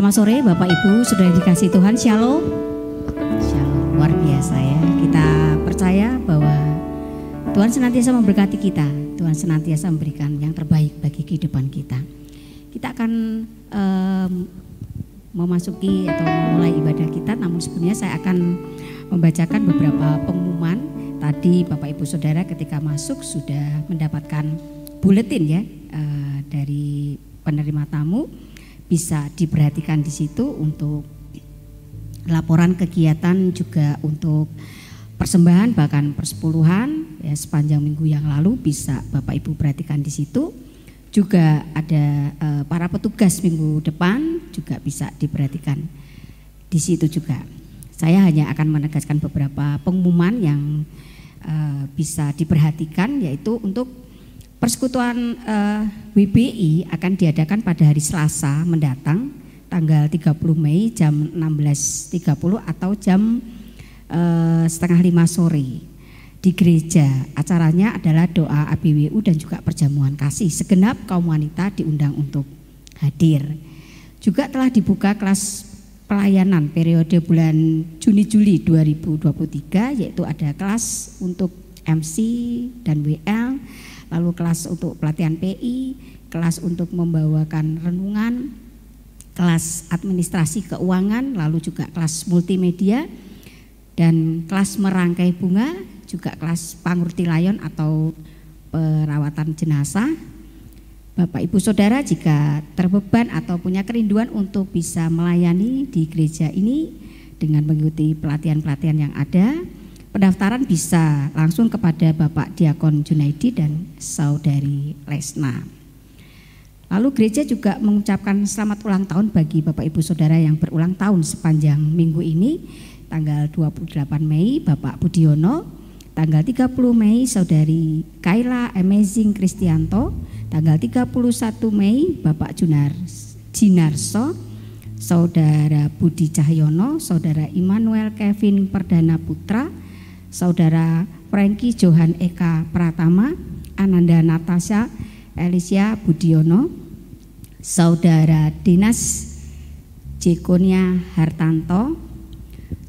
Selamat sore Bapak Ibu, sudah dikasih Tuhan, Shalom. Shalom, luar biasa ya. Kita percaya bahwa Tuhan senantiasa memberkati kita. Tuhan senantiasa memberikan yang terbaik bagi kehidupan kita. Kita akan um, memasuki atau memulai ibadah kita, namun sebelumnya saya akan membacakan beberapa pengumuman. Tadi Bapak Ibu Saudara ketika masuk sudah mendapatkan buletin ya uh, dari penerima tamu bisa diperhatikan di situ untuk laporan kegiatan juga untuk persembahan bahkan persepuluhan ya sepanjang minggu yang lalu bisa Bapak Ibu perhatikan di situ. Juga ada uh, para petugas minggu depan juga bisa diperhatikan di situ juga. Saya hanya akan menegaskan beberapa pengumuman yang uh, bisa diperhatikan yaitu untuk Persekutuan uh, eh, WBI akan diadakan pada hari Selasa mendatang tanggal 30 Mei jam 16.30 atau jam uh, setengah lima sore di gereja. Acaranya adalah doa ABWU dan juga perjamuan kasih. Segenap kaum wanita diundang untuk hadir. Juga telah dibuka kelas pelayanan periode bulan Juni-Juli 2023 yaitu ada kelas untuk MC dan WL lalu kelas untuk pelatihan PI, kelas untuk membawakan renungan, kelas administrasi keuangan, lalu juga kelas multimedia, dan kelas merangkai bunga, juga kelas pangurti layon atau perawatan jenazah. Bapak Ibu Saudara jika terbeban atau punya kerinduan untuk bisa melayani di gereja ini dengan mengikuti pelatihan-pelatihan yang ada, Pendaftaran bisa langsung kepada Bapak Diakon Junaidi dan Saudari Lesna. Lalu gereja juga mengucapkan selamat ulang tahun bagi Bapak Ibu Saudara yang berulang tahun sepanjang minggu ini. Tanggal 28 Mei Bapak Budiono, tanggal 30 Mei Saudari Kaila Amazing Kristianto, tanggal 31 Mei Bapak Junar Jinarso, Saudara Budi Cahyono, Saudara Immanuel Kevin Perdana Putra, Saudara Franky Johan Eka Pratama, Ananda Natasha, Elisia Budiono, Saudara Dinas Jekonia Hartanto,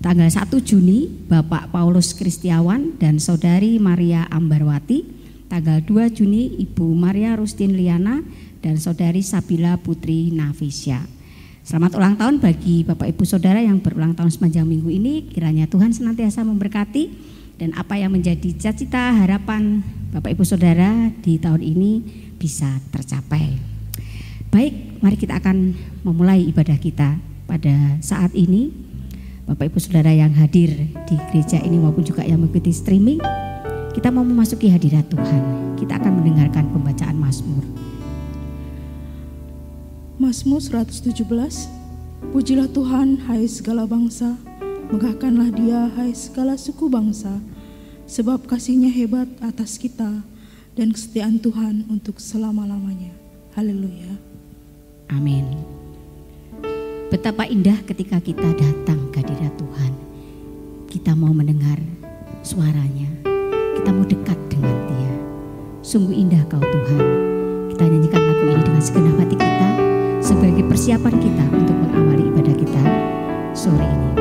tanggal 1 Juni Bapak Paulus Kristiawan dan Saudari Maria Ambarwati, tanggal 2 Juni Ibu Maria Rustin Liana dan Saudari Sabila Putri Nafisya. Selamat ulang tahun bagi Bapak Ibu Saudara yang berulang tahun sepanjang minggu ini. Kiranya Tuhan senantiasa memberkati dan apa yang menjadi cita-cita harapan Bapak Ibu Saudara di tahun ini bisa tercapai. Baik, mari kita akan memulai ibadah kita pada saat ini. Bapak Ibu Saudara yang hadir di gereja ini maupun juga yang mengikuti streaming, kita mau memasuki hadirat Tuhan. Kita akan mendengarkan pembacaan Mazmur. Mazmur 117 Pujilah Tuhan, hai segala bangsa, megahkanlah dia, hai segala suku bangsa, sebab kasihnya hebat atas kita dan kesetiaan Tuhan untuk selama-lamanya. Haleluya. Amin. Betapa indah ketika kita datang ke hadirat Tuhan. Kita mau mendengar suaranya. Kita mau dekat dengan dia. Sungguh indah kau Tuhan. Kita nyanyikan lagu ini dengan segenap hati kita sebagai persiapan kita untuk mengawali ibadah kita sore ini.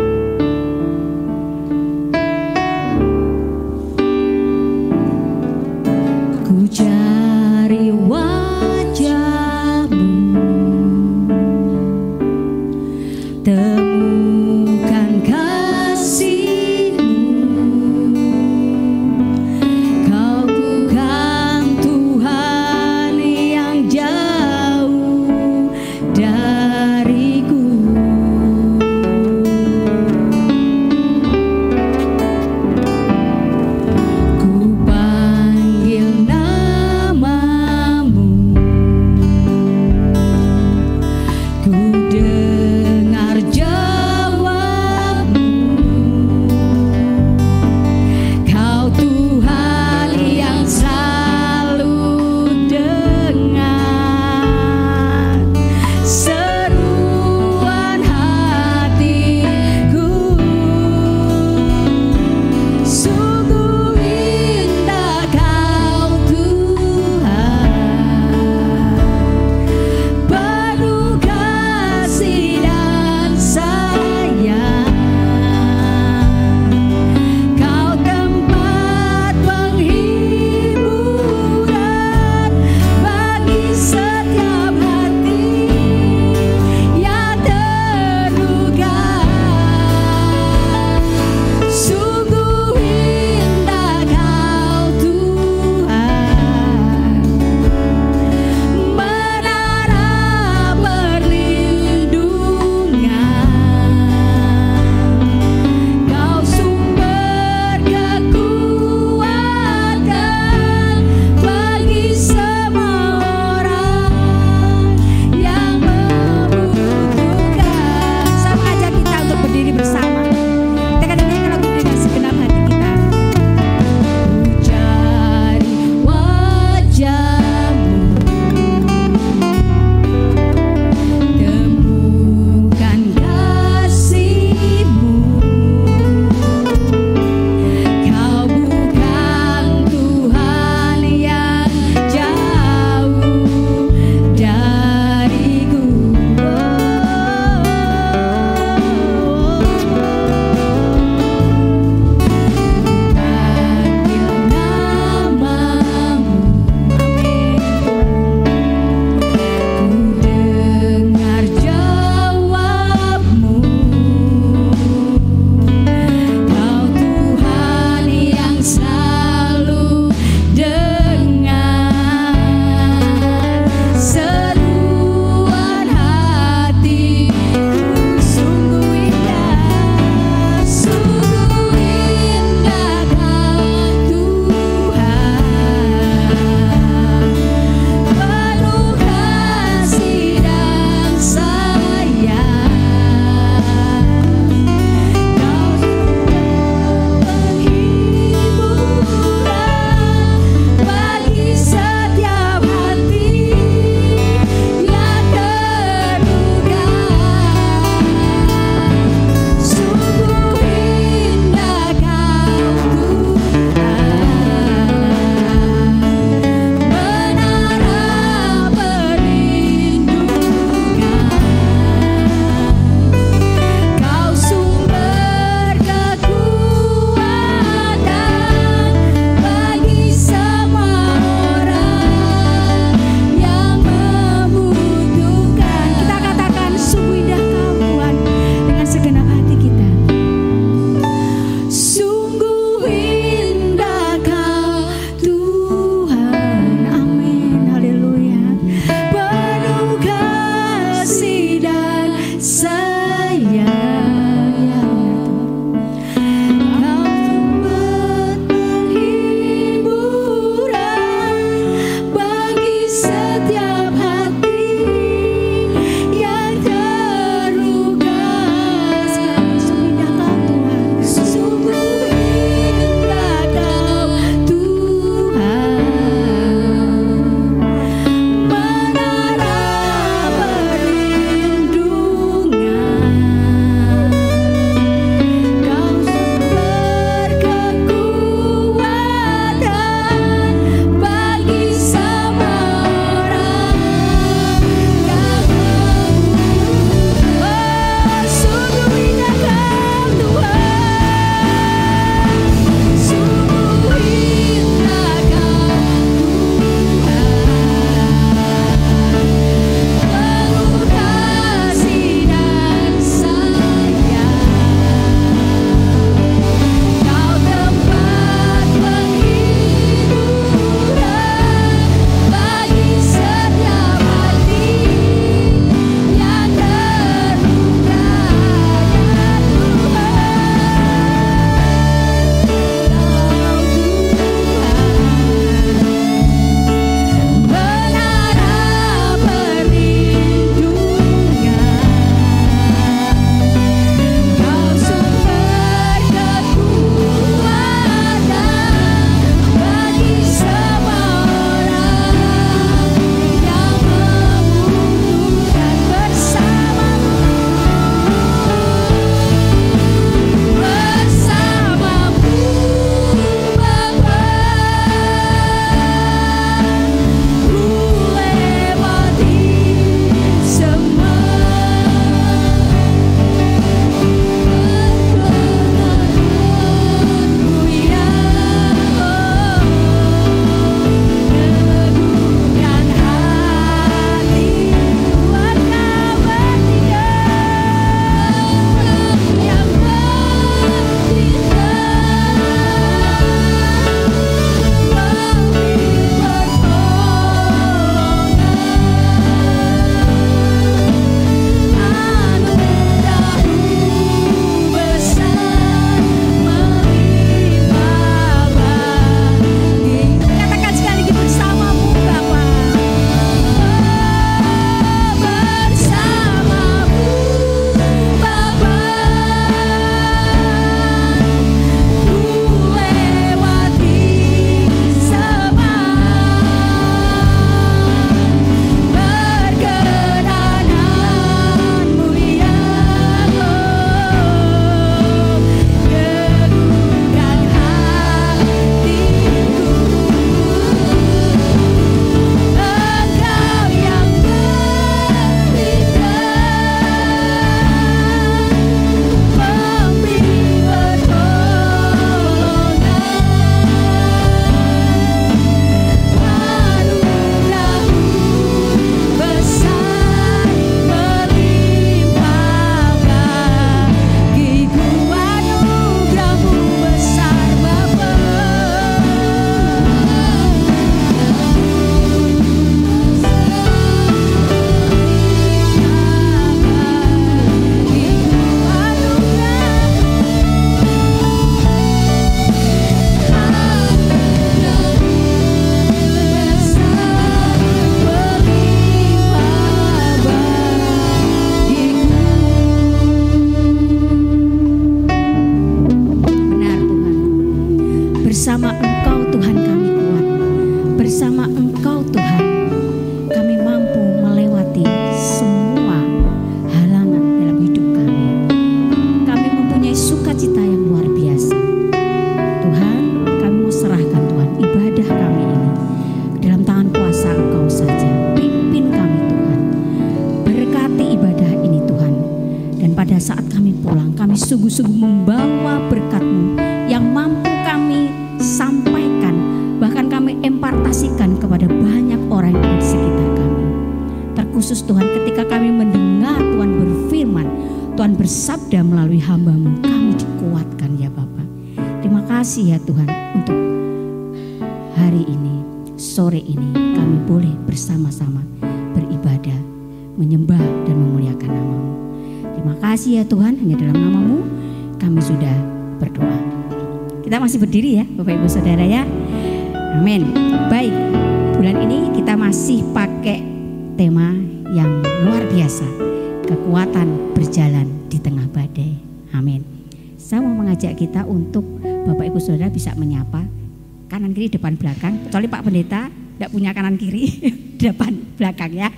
depan belakang, kecuali Pak Pendeta tidak punya kanan kiri, depan belakang ya.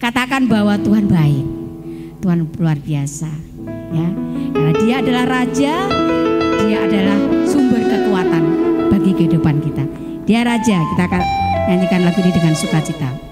Katakan bahwa Tuhan baik, Tuhan luar biasa ya. Karena dia adalah raja, dia adalah sumber kekuatan bagi kehidupan kita. Dia raja, kita akan nyanyikan lagu ini dengan sukacita.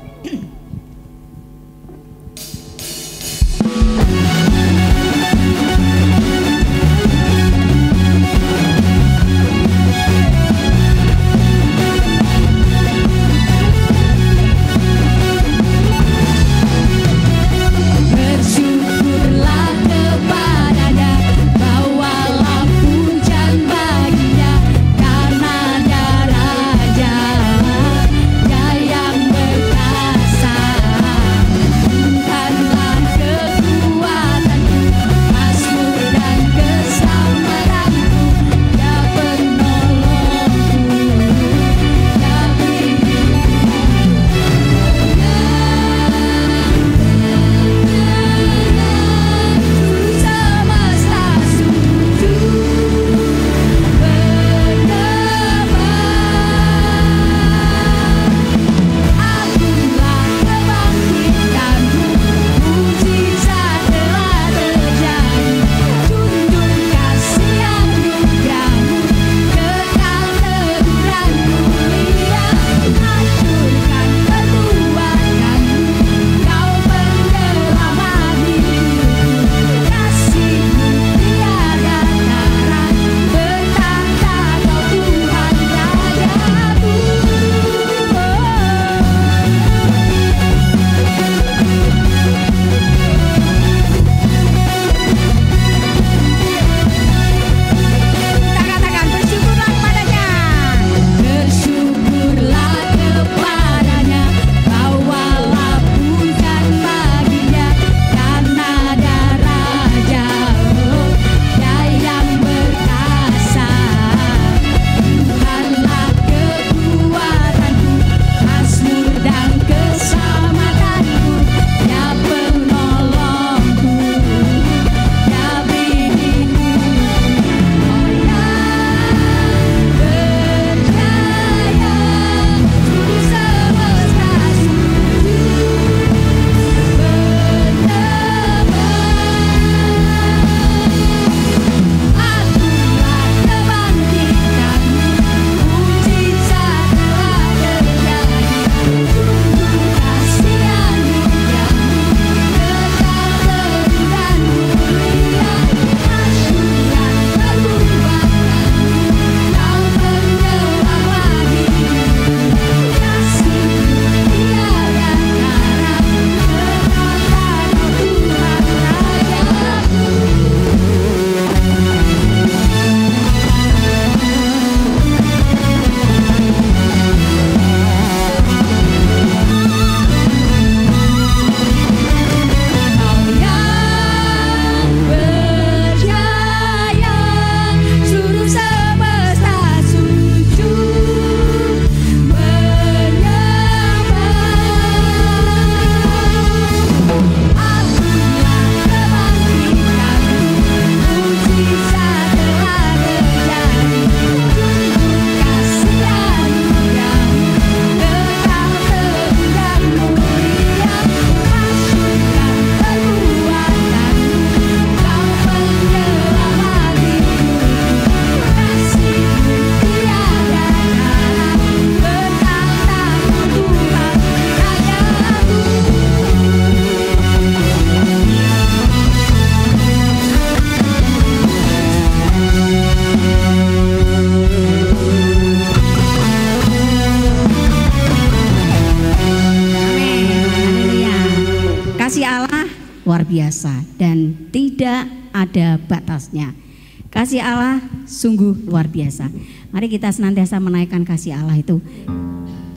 Kasih Allah sungguh luar biasa. Mari kita senantiasa menaikkan kasih Allah itu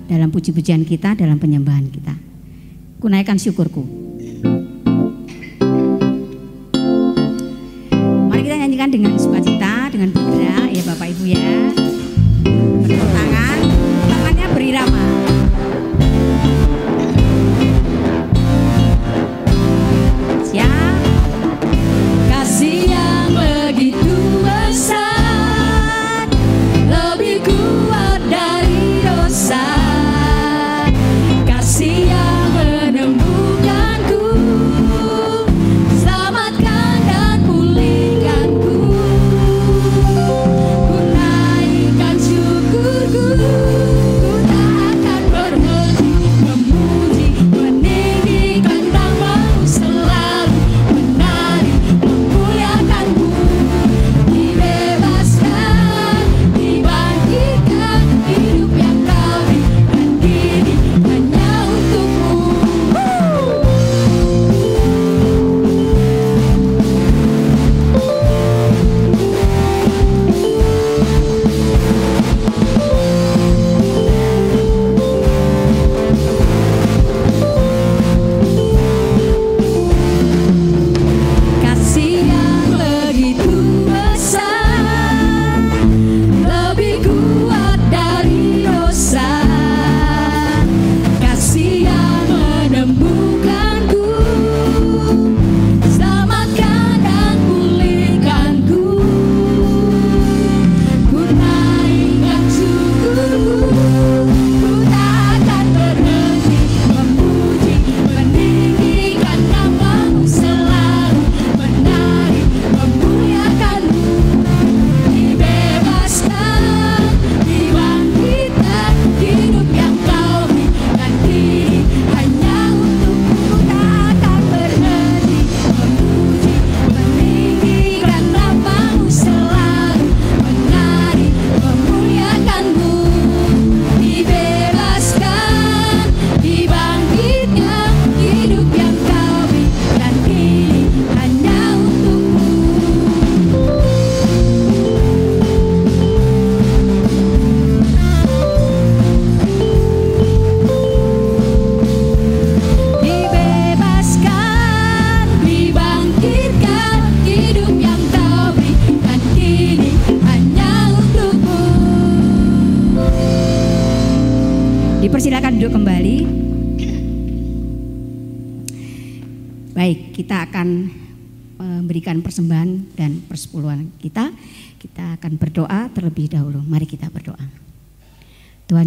dalam puji-pujian kita, dalam penyembahan kita. Kunaikan syukurku.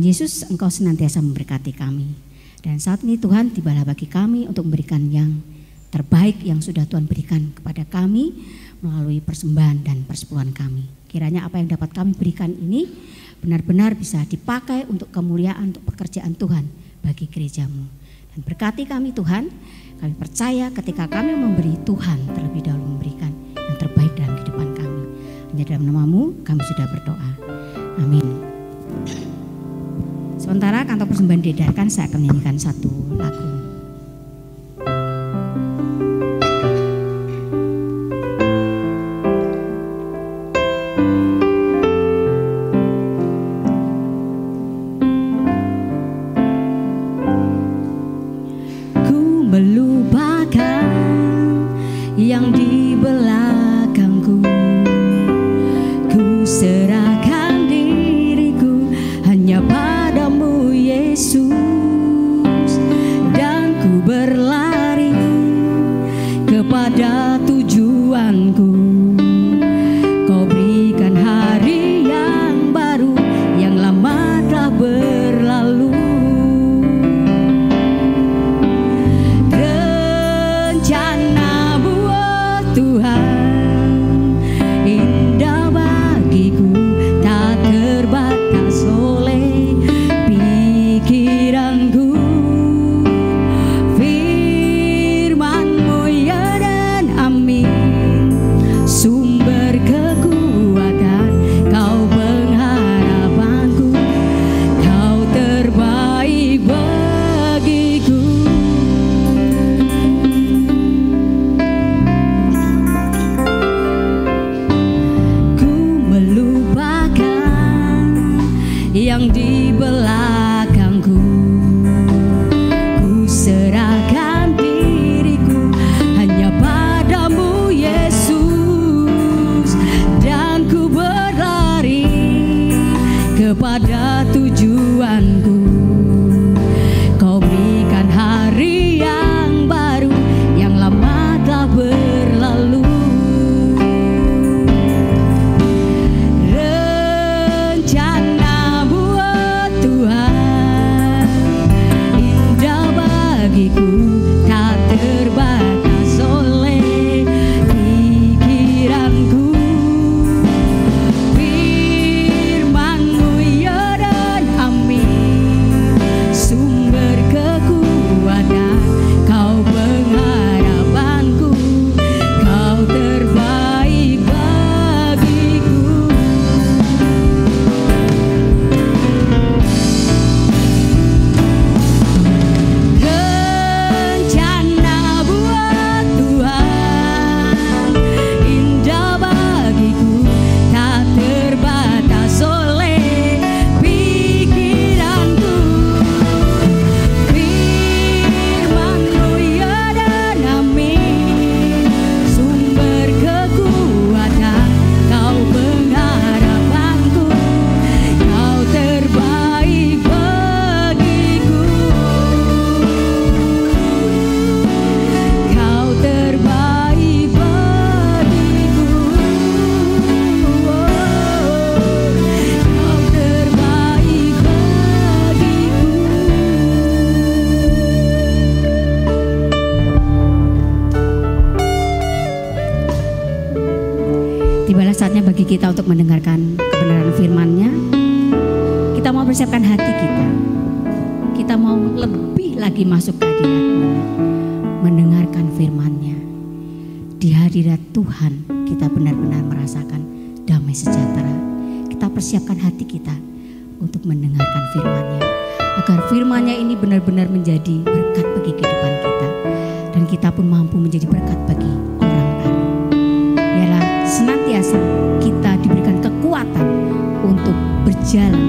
Yesus, Engkau senantiasa memberkati kami. Dan saat ini Tuhan tibalah bagi kami untuk memberikan yang terbaik yang sudah Tuhan berikan kepada kami melalui persembahan dan persepuluhan kami. Kiranya apa yang dapat kami berikan ini benar-benar bisa dipakai untuk kemuliaan, untuk pekerjaan Tuhan bagi gerejamu. Dan berkati kami Tuhan, kami percaya ketika kami memberi Tuhan terlebih dahulu memberikan yang terbaik dalam kehidupan kami. Hanya dalam namamu kami sudah berdoa. Sementara kantor persembahan diedarkan, saya akan menyanyikan satu lagu. Untuk mendengarkan kebenaran firman-Nya. Kita mau persiapkan hati kita. Kita mau lebih lagi masuk ke hadirat mendengarkan firman-Nya. Di hadirat Tuhan kita benar-benar merasakan damai sejahtera. Kita persiapkan hati kita untuk mendengarkan firman-Nya. Agar firman-Nya ini benar-benar menjadi berkat bagi kehidupan kita. Dan kita pun mampu menjadi berkat bagi berjalan di tengah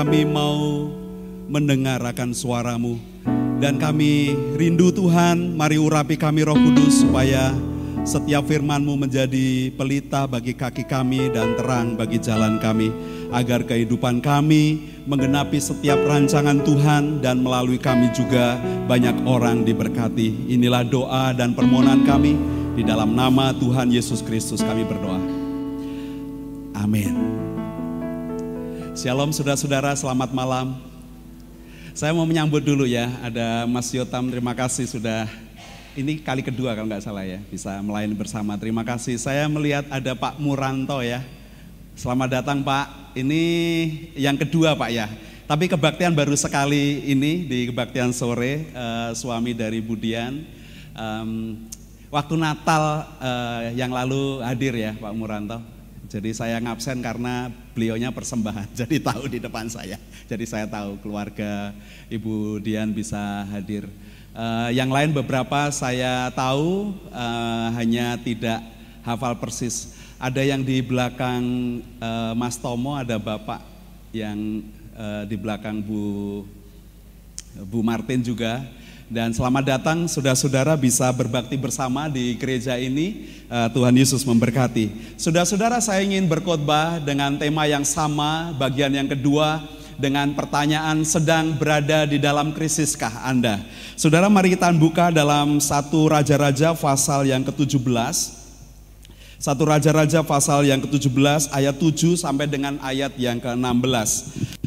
kami mau mendengar akan suaramu. Dan kami rindu Tuhan, mari urapi kami roh kudus supaya setiap firmanmu menjadi pelita bagi kaki kami dan terang bagi jalan kami. Agar kehidupan kami menggenapi setiap rancangan Tuhan dan melalui kami juga banyak orang diberkati. Inilah doa dan permohonan kami di dalam nama Tuhan Yesus Kristus kami berdoa. Shalom saudara-saudara, selamat malam. Saya mau menyambut dulu ya, ada Mas Yotam, terima kasih sudah, ini kali kedua kalau nggak salah ya, bisa melayani bersama, terima kasih. Saya melihat ada Pak Muranto ya, selamat datang Pak, ini yang kedua Pak ya. Tapi kebaktian baru sekali ini di kebaktian sore, eh, suami dari Budian. Em, waktu Natal eh, yang lalu hadir ya Pak Muranto. Jadi saya ngabsen karena beliau beliaunya persembahan, jadi tahu di depan saya. Jadi saya tahu keluarga Ibu Dian bisa hadir. Uh, yang lain beberapa saya tahu uh, hanya tidak hafal persis. Ada yang di belakang uh, Mas Tomo, ada Bapak yang uh, di belakang Bu Bu Martin juga. Dan selamat datang saudara-saudara bisa berbakti bersama di gereja ini. Uh, Tuhan Yesus memberkati. Saudara-saudara saya ingin berkhotbah dengan tema yang sama, bagian yang kedua dengan pertanyaan sedang berada di dalam krisiskah Anda? Saudara mari kita buka dalam satu Raja-Raja pasal yang ke-17. Satu Raja-Raja pasal yang ke-17 ayat 7 sampai dengan ayat yang ke-16.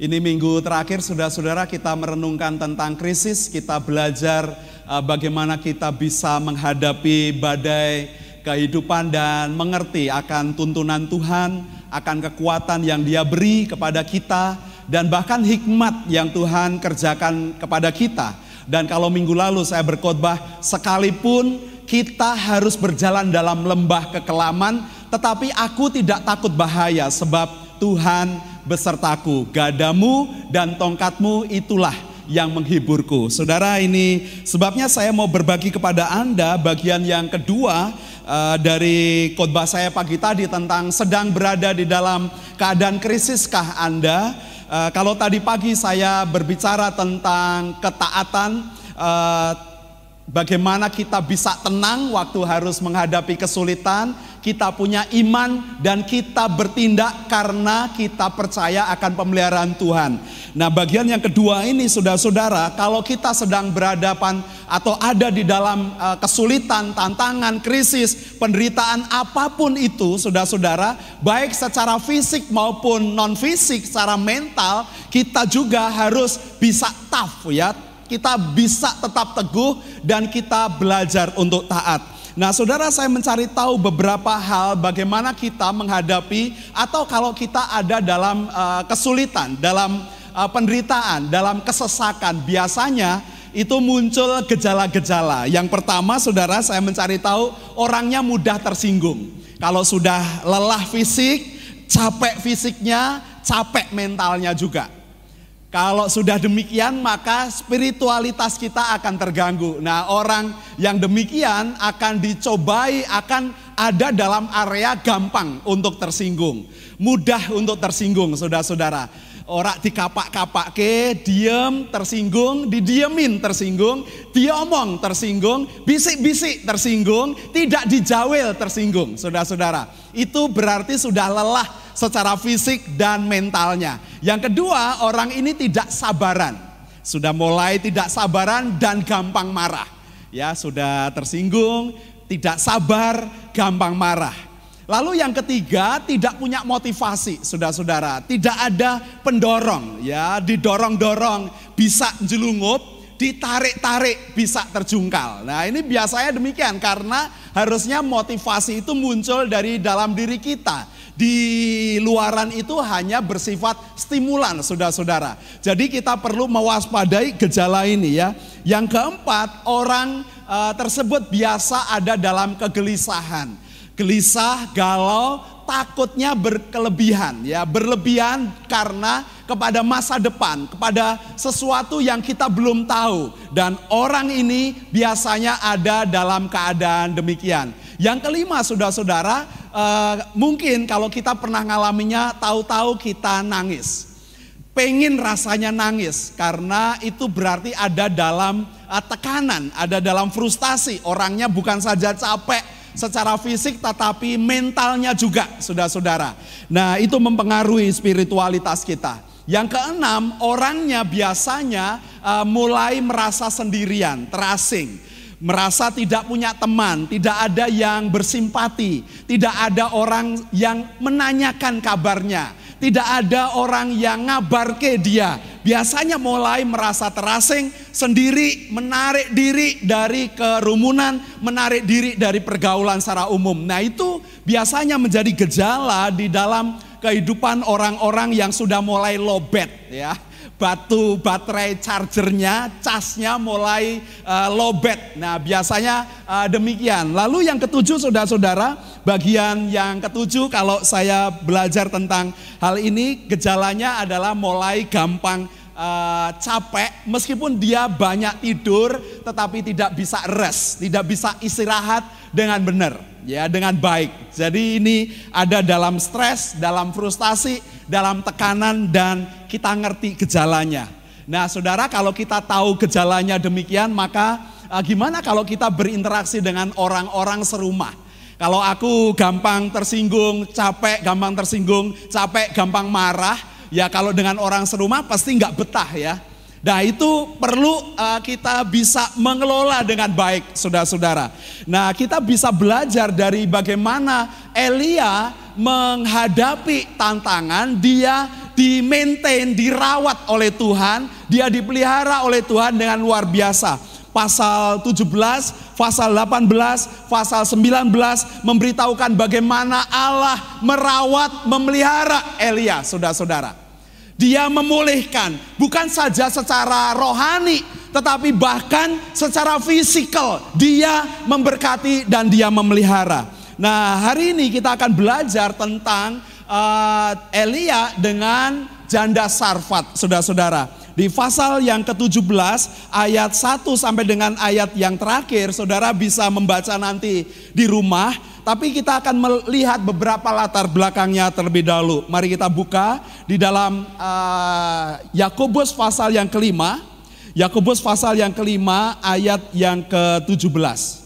Ini minggu terakhir saudara-saudara kita merenungkan tentang krisis, kita belajar uh, bagaimana kita bisa menghadapi badai kehidupan dan mengerti akan tuntunan Tuhan, akan kekuatan yang Dia beri kepada kita dan bahkan hikmat yang Tuhan kerjakan kepada kita. Dan kalau minggu lalu saya berkhotbah sekalipun kita harus berjalan dalam lembah kekelaman, tetapi aku tidak takut bahaya sebab Tuhan besertaku. Gadamu dan tongkatmu itulah yang menghiburku. Saudara ini sebabnya saya mau berbagi kepada Anda bagian yang kedua uh, dari khotbah saya pagi tadi tentang sedang berada di dalam keadaan krisiskah Anda. Uh, kalau tadi pagi saya berbicara tentang ketaatan uh, bagaimana kita bisa tenang waktu harus menghadapi kesulitan, kita punya iman dan kita bertindak karena kita percaya akan pemeliharaan Tuhan. Nah, bagian yang kedua ini saudara-saudara, kalau kita sedang berhadapan atau ada di dalam uh, kesulitan, tantangan, krisis, penderitaan apa pun itu, saudara-saudara, baik secara fisik maupun non fisik, secara mental, kita juga harus bisa tough ya. Kita bisa tetap teguh dan kita belajar untuk taat. Nah, saudara, saya mencari tahu beberapa hal bagaimana kita menghadapi, atau kalau kita ada dalam uh, kesulitan, dalam uh, penderitaan, dalam kesesakan, biasanya itu muncul gejala-gejala. Yang pertama, saudara, saya mencari tahu orangnya mudah tersinggung. Kalau sudah lelah fisik, capek fisiknya, capek mentalnya juga. Kalau sudah demikian maka spiritualitas kita akan terganggu. Nah orang yang demikian akan dicobai, akan ada dalam area gampang untuk tersinggung. Mudah untuk tersinggung saudara-saudara. Orang dikapak-kapak ke, diem tersinggung, didiemin tersinggung, diomong tersinggung, bisik-bisik tersinggung, tidak dijawil tersinggung saudara-saudara. Itu berarti sudah lelah secara fisik dan mentalnya. Yang kedua, orang ini tidak sabaran. Sudah mulai tidak sabaran dan gampang marah. Ya, sudah tersinggung, tidak sabar, gampang marah. Lalu yang ketiga, tidak punya motivasi, saudara-saudara. Tidak ada pendorong, ya, didorong-dorong, bisa jelungup, ditarik-tarik bisa terjungkal. Nah ini biasanya demikian karena harusnya motivasi itu muncul dari dalam diri kita di luaran itu hanya bersifat stimulan saudara-saudara. Jadi kita perlu mewaspadai gejala ini ya. Yang keempat, orang uh, tersebut biasa ada dalam kegelisahan. Gelisah, galau, takutnya berkelebihan ya, berlebihan karena kepada masa depan, kepada sesuatu yang kita belum tahu dan orang ini biasanya ada dalam keadaan demikian. Yang kelima, saudara-saudara, uh, mungkin kalau kita pernah ngalaminya, tahu-tahu kita nangis. Pengen rasanya nangis karena itu berarti ada dalam uh, tekanan, ada dalam frustasi. Orangnya bukan saja capek secara fisik, tetapi mentalnya juga, saudara-saudara. Nah, itu mempengaruhi spiritualitas kita. Yang keenam, orangnya biasanya uh, mulai merasa sendirian, terasing merasa tidak punya teman, tidak ada yang bersimpati, tidak ada orang yang menanyakan kabarnya, tidak ada orang yang ngabar ke dia. Biasanya mulai merasa terasing, sendiri, menarik diri dari kerumunan, menarik diri dari pergaulan secara umum. Nah itu biasanya menjadi gejala di dalam kehidupan orang-orang yang sudah mulai lobet ya batu baterai chargernya, casnya mulai uh, lobet. Nah biasanya uh, demikian. Lalu yang ketujuh saudara-saudara, bagian yang ketujuh kalau saya belajar tentang hal ini, gejalanya adalah mulai gampang uh, capek meskipun dia banyak tidur tetapi tidak bisa rest, tidak bisa istirahat dengan benar ya dengan baik. Jadi ini ada dalam stres, dalam frustasi, dalam tekanan dan kita ngerti gejalanya. Nah, Saudara, kalau kita tahu gejalanya demikian, maka uh, gimana kalau kita berinteraksi dengan orang-orang serumah? Kalau aku gampang tersinggung, capek, gampang tersinggung, capek, gampang marah, ya kalau dengan orang serumah pasti nggak betah ya. Nah itu perlu uh, kita bisa mengelola dengan baik saudara-saudara. Nah kita bisa belajar dari bagaimana Elia menghadapi tantangan, dia di maintain, dirawat oleh Tuhan, dia dipelihara oleh Tuhan dengan luar biasa. Pasal 17, pasal 18, pasal 19 memberitahukan bagaimana Allah merawat, memelihara Elia, saudara-saudara. Dia memulihkan, bukan saja secara rohani, tetapi bahkan secara fisikal. Dia memberkati dan dia memelihara. Nah, hari ini kita akan belajar tentang uh, Elia dengan janda Sarfat, saudara-saudara. Di pasal yang ke-17 ayat 1 sampai dengan ayat yang terakhir, saudara bisa membaca nanti di rumah. Tapi kita akan melihat beberapa latar belakangnya terlebih dahulu. Mari kita buka di dalam uh, Yakobus pasal yang kelima. Yakobus pasal yang kelima ayat yang ke-17.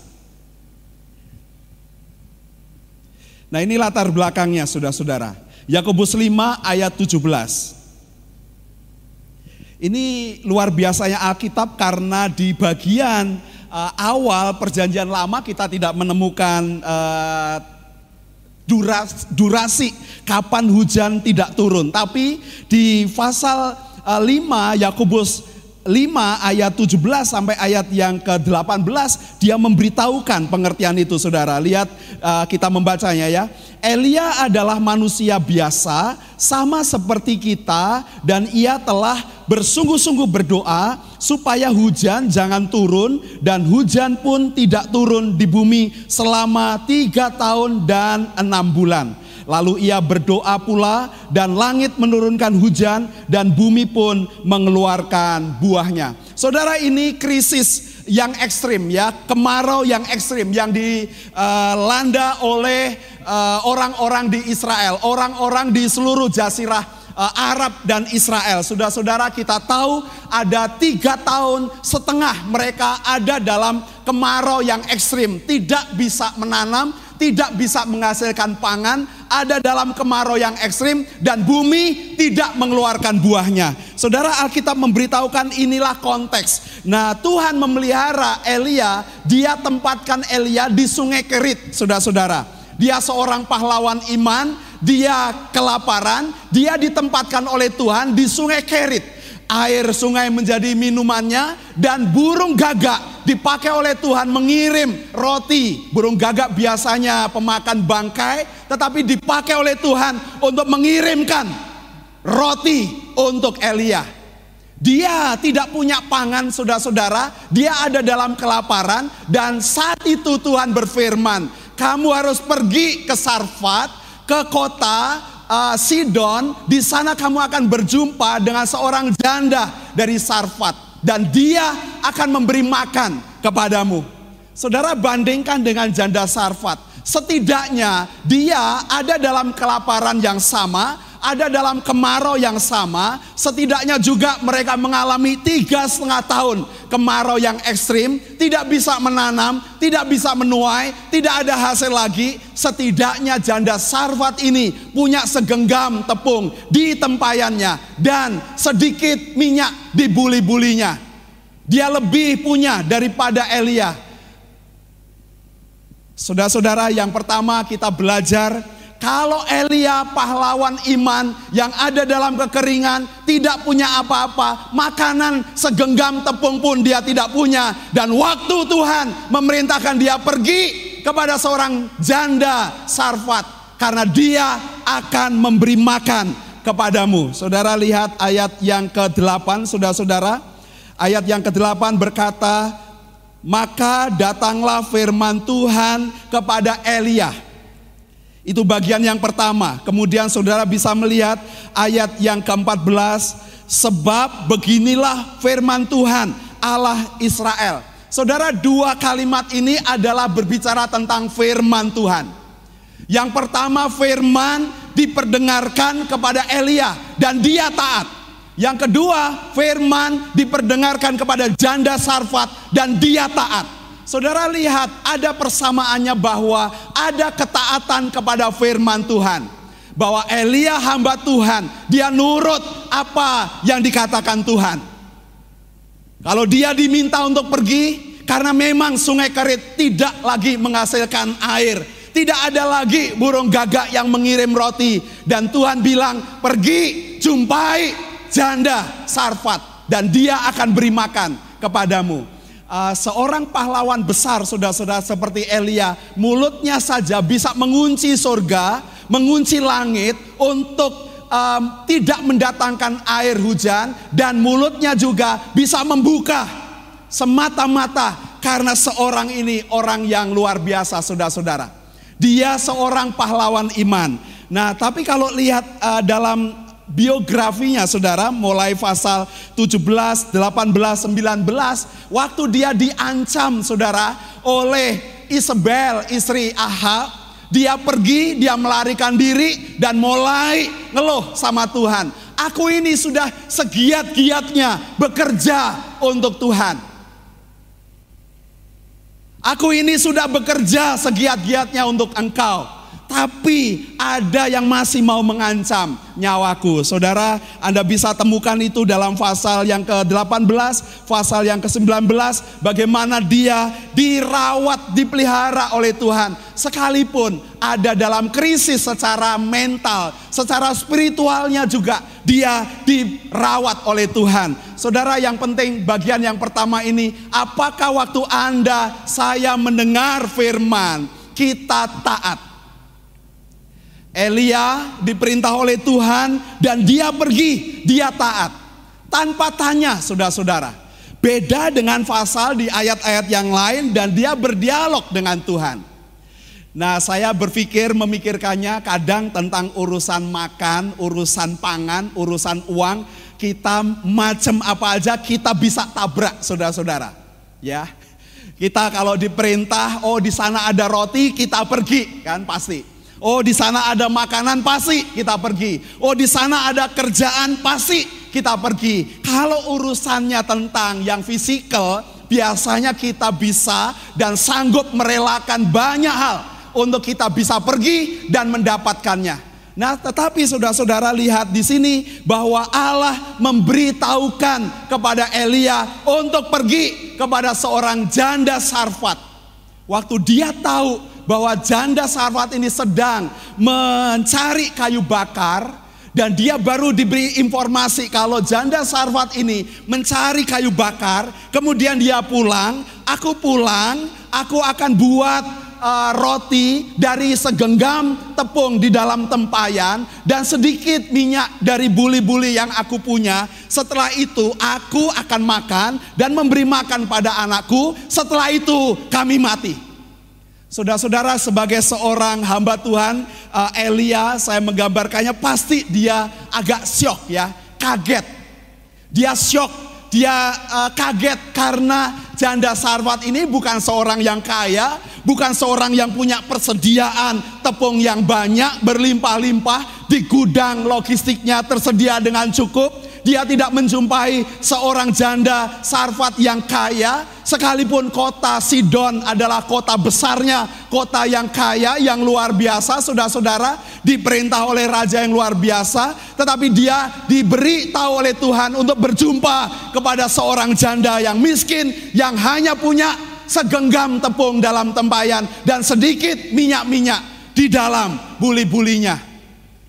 Nah ini latar belakangnya saudara-saudara. Yakobus 5 ayat 17. Ini luar biasanya Alkitab karena di bagian uh, awal perjanjian lama kita tidak menemukan uh, duras, durasi kapan hujan tidak turun. Tapi di pasal uh, 5 Yakobus 5 ayat 17 sampai ayat yang ke-18 dia memberitahukan pengertian itu Saudara. Lihat uh, kita membacanya ya. Elia adalah manusia biasa sama seperti kita dan ia telah bersungguh-sungguh berdoa supaya hujan jangan turun dan hujan pun tidak turun di bumi selama tiga tahun dan enam bulan. Lalu ia berdoa pula dan langit menurunkan hujan dan bumi pun mengeluarkan buahnya. Saudara ini krisis yang ekstrim ya, kemarau yang ekstrim yang dilanda oleh eh, orang-orang di Israel, orang-orang di seluruh jasirah uh, Arab dan Israel. Saudara-saudara kita tahu ada tiga tahun setengah mereka ada dalam kemarau yang ekstrim. Tidak bisa menanam, tidak bisa menghasilkan pangan, ada dalam kemarau yang ekstrim dan bumi tidak mengeluarkan buahnya. Saudara Alkitab memberitahukan inilah konteks. Nah Tuhan memelihara Elia, dia tempatkan Elia di sungai Kerit, saudara-saudara. Dia seorang pahlawan iman, dia kelaparan, dia ditempatkan oleh Tuhan di sungai Kerit. Air sungai menjadi minumannya dan burung gagak dipakai oleh Tuhan mengirim roti. Burung gagak biasanya pemakan bangkai, tetapi dipakai oleh Tuhan untuk mengirimkan roti untuk Elia. Dia tidak punya pangan saudara-saudara, dia ada dalam kelaparan dan saat itu Tuhan berfirman, kamu harus pergi ke Sarfat, ke kota uh, Sidon, di sana kamu akan berjumpa dengan seorang janda dari Sarfat dan dia akan memberi makan kepadamu. Saudara bandingkan dengan janda Sarfat, setidaknya dia ada dalam kelaparan yang sama, ada dalam kemarau yang sama, setidaknya juga mereka mengalami tiga setengah tahun kemarau yang ekstrim, tidak bisa menanam, tidak bisa menuai, tidak ada hasil lagi. Setidaknya janda Sarfat ini punya segenggam tepung di tempayannya dan sedikit minyak di buli-bulinya. Dia lebih punya daripada Elia. Saudara-saudara, yang pertama kita belajar kalau Elia pahlawan iman yang ada dalam kekeringan, tidak punya apa-apa, makanan segenggam tepung pun dia tidak punya. Dan waktu Tuhan memerintahkan dia pergi kepada seorang janda Sarfat. Karena dia akan memberi makan kepadamu. Saudara lihat ayat yang ke-8, saudara-saudara. Ayat yang ke-8 berkata, maka datanglah firman Tuhan kepada Elia. Itu bagian yang pertama. Kemudian saudara bisa melihat ayat yang ke-14. Sebab beginilah firman Tuhan Allah Israel. Saudara dua kalimat ini adalah berbicara tentang firman Tuhan. Yang pertama firman diperdengarkan kepada Elia dan dia taat. Yang kedua, firman diperdengarkan kepada janda Sarfat dan dia taat. Saudara lihat ada persamaannya bahwa ada ketaatan kepada firman Tuhan. Bahwa Elia hamba Tuhan, dia nurut apa yang dikatakan Tuhan. Kalau dia diminta untuk pergi, karena memang sungai Kerit tidak lagi menghasilkan air. Tidak ada lagi burung gagak yang mengirim roti. Dan Tuhan bilang, pergi jumpai janda Sarfat. Dan dia akan beri makan kepadamu. Uh, seorang pahlawan besar saudara-saudara seperti Elia mulutnya saja bisa mengunci surga mengunci langit untuk um, tidak mendatangkan air hujan dan mulutnya juga bisa membuka semata-mata karena seorang ini orang yang luar biasa saudara-saudara. Dia seorang pahlawan iman. Nah, tapi kalau lihat uh, dalam biografinya saudara mulai pasal 17, 18, 19 waktu dia diancam saudara oleh Isabel istri Ahab dia pergi, dia melarikan diri dan mulai ngeluh sama Tuhan. Aku ini sudah segiat-giatnya bekerja untuk Tuhan. Aku ini sudah bekerja segiat-giatnya untuk engkau. Tapi ada yang masih mau mengancam nyawaku. Saudara, Anda bisa temukan itu dalam pasal yang ke-18, pasal yang ke-19, bagaimana dia dirawat, dipelihara oleh Tuhan. Sekalipun ada dalam krisis secara mental, secara spiritualnya juga dia dirawat oleh Tuhan. Saudara yang penting bagian yang pertama ini, apakah waktu Anda saya mendengar firman, kita taat Elia diperintah oleh Tuhan dan dia pergi, dia taat. Tanpa tanya saudara-saudara. Beda dengan pasal di ayat-ayat yang lain dan dia berdialog dengan Tuhan. Nah saya berpikir memikirkannya kadang tentang urusan makan, urusan pangan, urusan uang. Kita macam apa aja kita bisa tabrak saudara-saudara. Ya, kita kalau diperintah, oh di sana ada roti, kita pergi kan pasti. Oh di sana ada makanan pasti kita pergi. Oh di sana ada kerjaan pasti kita pergi. Kalau urusannya tentang yang fisikal, biasanya kita bisa dan sanggup merelakan banyak hal untuk kita bisa pergi dan mendapatkannya. Nah, tetapi saudara-saudara lihat di sini bahwa Allah memberitahukan kepada Elia untuk pergi kepada seorang janda Sarfat. Waktu dia tahu bahwa janda Sarfat ini sedang mencari kayu bakar dan dia baru diberi informasi kalau janda Sarfat ini mencari kayu bakar, kemudian dia pulang, aku pulang, aku akan buat uh, roti dari segenggam tepung di dalam tempayan dan sedikit minyak dari buli-buli yang aku punya. Setelah itu aku akan makan dan memberi makan pada anakku. Setelah itu kami mati. Saudara-saudara sebagai seorang hamba Tuhan uh, Elia saya menggambarkannya pasti dia agak syok ya, kaget. Dia syok, dia uh, kaget karena janda Sarfat ini bukan seorang yang kaya, bukan seorang yang punya persediaan tepung yang banyak berlimpah-limpah di gudang logistiknya tersedia dengan cukup. Dia tidak menjumpai seorang janda Sarfat yang kaya, sekalipun kota Sidon adalah kota besarnya, kota yang kaya, yang luar biasa, saudara-saudara, diperintah oleh raja yang luar biasa, tetapi dia diberi tahu oleh Tuhan untuk berjumpa kepada seorang janda yang miskin, yang hanya punya segenggam tepung dalam tempayan dan sedikit minyak-minyak di dalam buli-bulinya.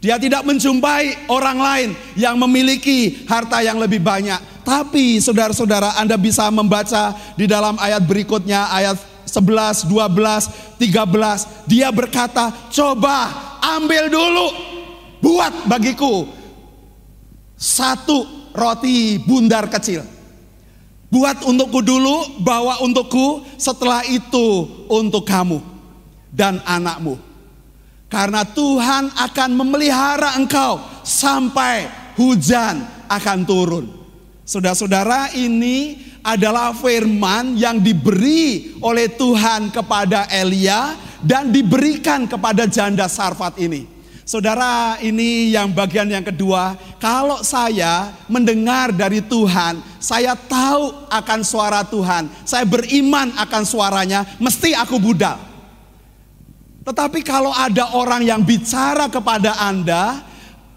Dia tidak menjumpai orang lain yang memiliki harta yang lebih banyak. Tapi saudara-saudara Anda bisa membaca di dalam ayat berikutnya ayat 11, 12, 13. Dia berkata, coba ambil dulu buat bagiku satu roti bundar kecil. Buat untukku dulu, bawa untukku, setelah itu untuk kamu dan anakmu. Karena Tuhan akan memelihara engkau sampai hujan akan turun. Saudara-saudara, ini adalah firman yang diberi oleh Tuhan kepada Elia dan diberikan kepada janda Sarfat ini. Saudara, ini yang bagian yang kedua. Kalau saya mendengar dari Tuhan, saya tahu akan suara Tuhan, saya beriman akan suaranya, mesti aku budal. Tetapi kalau ada orang yang bicara kepada Anda,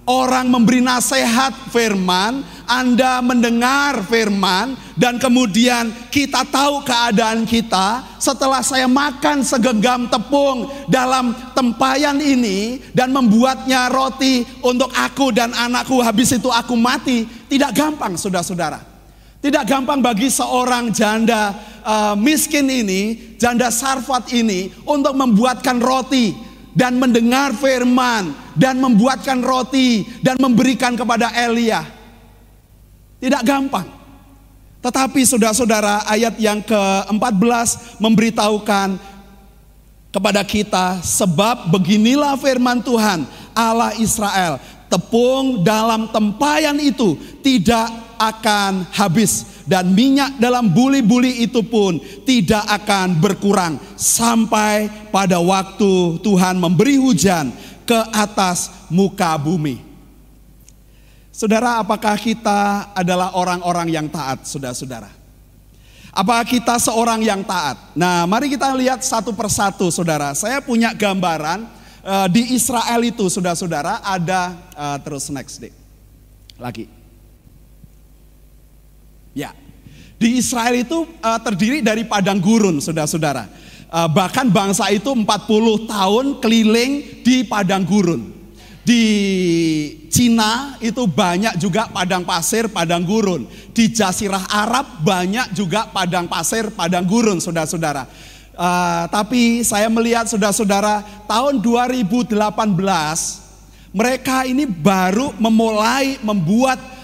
orang memberi nasihat firman, Anda mendengar firman, dan kemudian kita tahu keadaan kita. Setelah saya makan segenggam tepung dalam tempayan ini dan membuatnya roti untuk aku dan anakku, habis itu aku mati, tidak gampang, saudara-saudara. Tidak gampang bagi seorang janda uh, miskin ini, janda sarfat ini, untuk membuatkan roti dan mendengar firman dan membuatkan roti dan memberikan kepada Elia. Tidak gampang. Tetapi saudara-saudara ayat yang ke-14 memberitahukan kepada kita sebab beginilah firman Tuhan Allah Israel tepung dalam tempayan itu tidak akan habis dan minyak dalam buli-buli itu pun tidak akan berkurang sampai pada waktu Tuhan memberi hujan ke atas muka bumi. Saudara, apakah kita adalah orang-orang yang taat, saudara-saudara? Apakah kita seorang yang taat? Nah, mari kita lihat satu persatu, saudara. Saya punya gambaran uh, di Israel itu, saudara-saudara, ada uh, terus next day. Lagi. Ya, di Israel itu uh, terdiri dari padang gurun, saudara-saudara. Uh, bahkan bangsa itu 40 tahun keliling di padang gurun. Di Cina itu banyak juga padang pasir, padang gurun. Di Jazirah Arab banyak juga padang pasir, padang gurun, saudara-saudara. Uh, tapi saya melihat saudara-saudara tahun 2018 mereka ini baru memulai membuat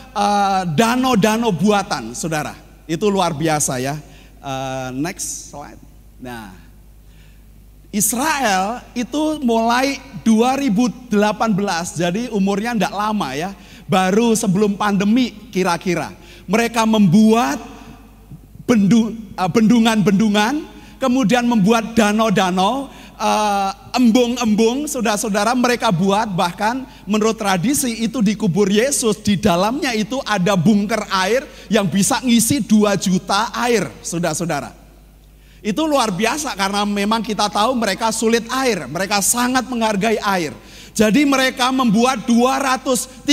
danau-danau uh, buatan, saudara. Itu luar biasa ya. Uh, next slide. Nah, Israel itu mulai 2018, jadi umurnya tidak lama ya, baru sebelum pandemi kira-kira. Mereka membuat eh, bendungan-bendungan, kemudian membuat danau-danau, eh, embung-embung, saudara-saudara mereka buat bahkan menurut tradisi itu di kubur Yesus di dalamnya itu ada bunker air yang bisa ngisi 2 juta air, saudara-saudara. Itu luar biasa karena memang kita tahu mereka sulit air, mereka sangat menghargai air. Jadi mereka membuat 230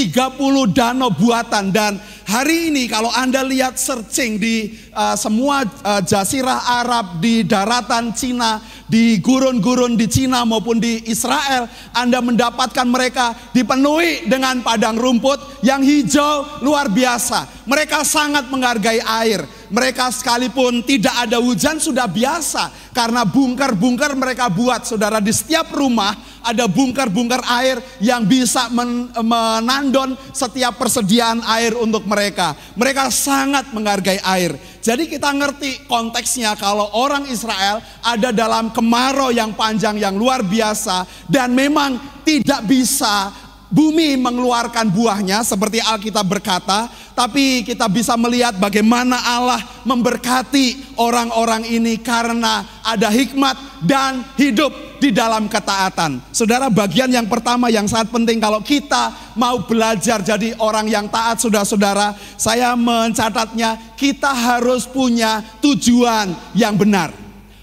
danau buatan dan hari ini kalau Anda lihat searching di uh, semua uh, jazirah Arab di daratan Cina, di gurun-gurun di Cina maupun di Israel, Anda mendapatkan mereka dipenuhi dengan padang rumput yang hijau luar biasa. Mereka sangat menghargai air. Mereka sekalipun tidak ada hujan sudah biasa karena bunker-bunker mereka buat saudara di setiap rumah ada bunker-bunker air yang bisa men menandon setiap persediaan air untuk mereka. Mereka sangat menghargai air. Jadi kita ngerti konteksnya kalau orang Israel ada dalam kemarau yang panjang yang luar biasa dan memang tidak bisa bumi mengeluarkan buahnya seperti Alkitab berkata, tapi kita bisa melihat bagaimana Allah memberkati orang-orang ini karena ada hikmat dan hidup di dalam ketaatan. Saudara, bagian yang pertama yang sangat penting kalau kita mau belajar jadi orang yang taat, saudara-saudara, saya mencatatnya kita harus punya tujuan yang benar.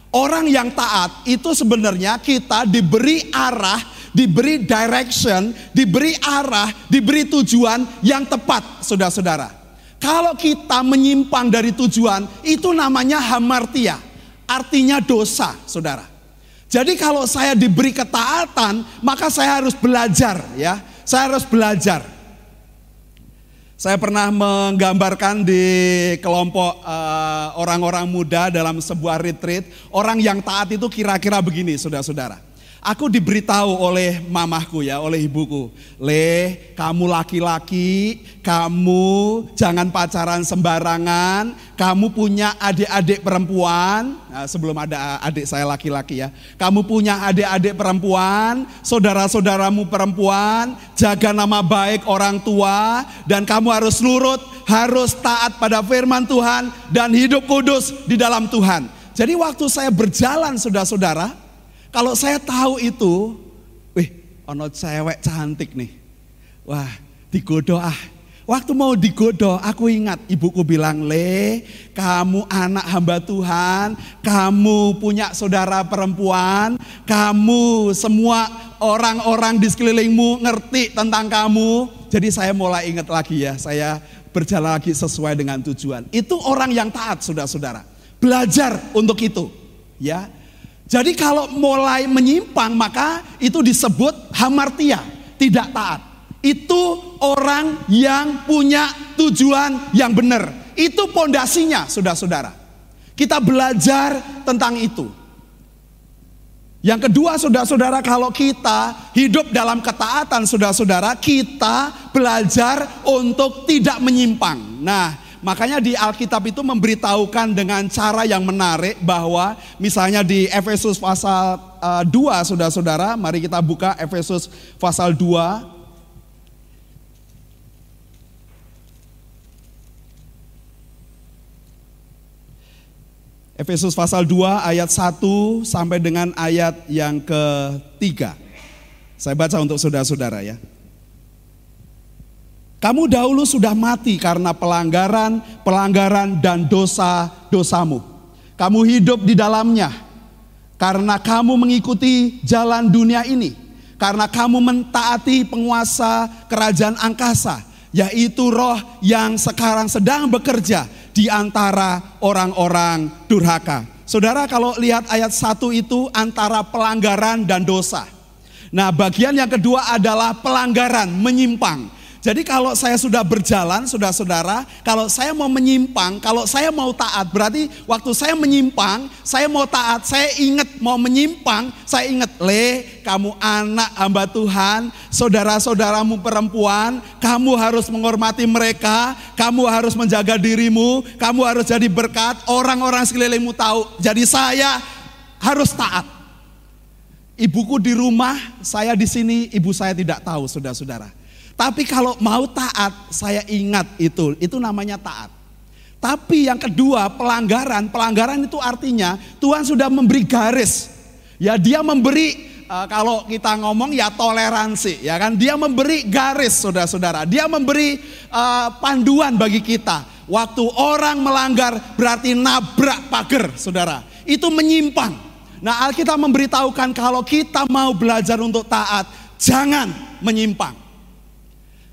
Orang yang taat itu sebenarnya kita diberi arah diberi direction, diberi arah, diberi tujuan yang tepat, saudara-saudara. Kalau kita menyimpang dari tujuan, itu namanya hamartia, artinya dosa, saudara. Jadi kalau saya diberi ketaatan, maka saya harus belajar, ya. Saya harus belajar. Saya pernah menggambarkan di kelompok eh, orang-orang uh, muda dalam sebuah retreat, orang yang taat itu kira-kira begini, saudara-saudara. Aku diberitahu oleh mamahku ya, oleh ibuku. Le, kamu laki-laki, kamu jangan pacaran sembarangan. Kamu punya adik-adik perempuan. Nah, sebelum ada adik saya laki-laki ya. Kamu punya adik-adik perempuan, saudara-saudaramu perempuan. Jaga nama baik orang tua. Dan kamu harus nurut, harus taat pada firman Tuhan. Dan hidup kudus di dalam Tuhan. Jadi waktu saya berjalan saudara-saudara, kalau saya tahu itu, wih, ono cewek cantik nih. Wah, digodo ah. Waktu mau digodo, aku ingat ibuku bilang, Le, kamu anak hamba Tuhan, kamu punya saudara perempuan, kamu semua orang-orang di sekelilingmu ngerti tentang kamu. Jadi saya mulai ingat lagi ya, saya berjalan lagi sesuai dengan tujuan. Itu orang yang taat, saudara-saudara. Belajar untuk itu, ya. Jadi kalau mulai menyimpang maka itu disebut hamartia, tidak taat. Itu orang yang punya tujuan yang benar. Itu pondasinya, saudara-saudara. Kita belajar tentang itu. Yang kedua, saudara-saudara, kalau kita hidup dalam ketaatan, saudara-saudara, kita belajar untuk tidak menyimpang. Nah, Makanya di Alkitab itu memberitahukan dengan cara yang menarik bahwa misalnya di Efesus pasal uh, eh, 2 Saudara-saudara, mari kita buka Efesus pasal 2 Efesus pasal 2 ayat 1 sampai dengan ayat yang ketiga. Saya baca untuk saudara-saudara ya. Kamu dahulu sudah mati karena pelanggaran, pelanggaran dan dosa-dosamu. Kamu hidup di dalamnya karena kamu mengikuti jalan dunia ini. Karena kamu mentaati penguasa kerajaan angkasa, yaitu roh yang sekarang sedang bekerja di antara orang-orang durhaka. Saudara kalau lihat ayat satu itu antara pelanggaran dan dosa. Nah bagian yang kedua adalah pelanggaran, menyimpang. Jadi kalau saya sudah berjalan, saudara-saudara, kalau saya mau menyimpang, kalau saya mau taat, berarti waktu saya menyimpang, saya mau taat, saya ingat mau menyimpang, saya ingat, le, kamu anak hamba Tuhan, saudara-saudaramu perempuan, kamu harus menghormati mereka, kamu harus menjaga dirimu, kamu harus jadi berkat, orang-orang sekelilingmu tahu. Jadi saya harus taat. Ibuku di rumah, saya di sini, ibu saya tidak tahu, saudara-saudara. Tapi kalau mau taat, saya ingat itu, itu namanya taat. Tapi yang kedua, pelanggaran. Pelanggaran itu artinya Tuhan sudah memberi garis. Ya, dia memberi uh, kalau kita ngomong ya toleransi, ya kan? Dia memberi garis, saudara-saudara. Dia memberi uh, panduan bagi kita. Waktu orang melanggar berarti nabrak pagar, saudara. Itu menyimpang. Nah, Alkitab memberitahukan kalau kita mau belajar untuk taat, jangan menyimpang.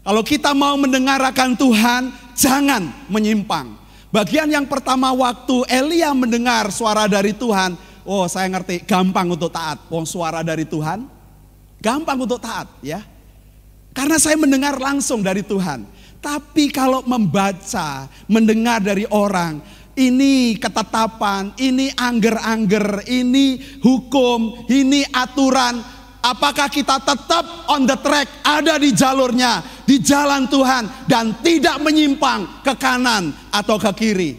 Kalau kita mau mendengarkan Tuhan, jangan menyimpang. Bagian yang pertama waktu Elia mendengar suara dari Tuhan, oh saya ngerti, gampang untuk taat. Oh suara dari Tuhan, gampang untuk taat ya. Karena saya mendengar langsung dari Tuhan. Tapi kalau membaca, mendengar dari orang, ini ketetapan, ini angger-angger, ini hukum, ini aturan, Apakah kita tetap on the track, ada di jalurnya, di jalan Tuhan dan tidak menyimpang ke kanan atau ke kiri.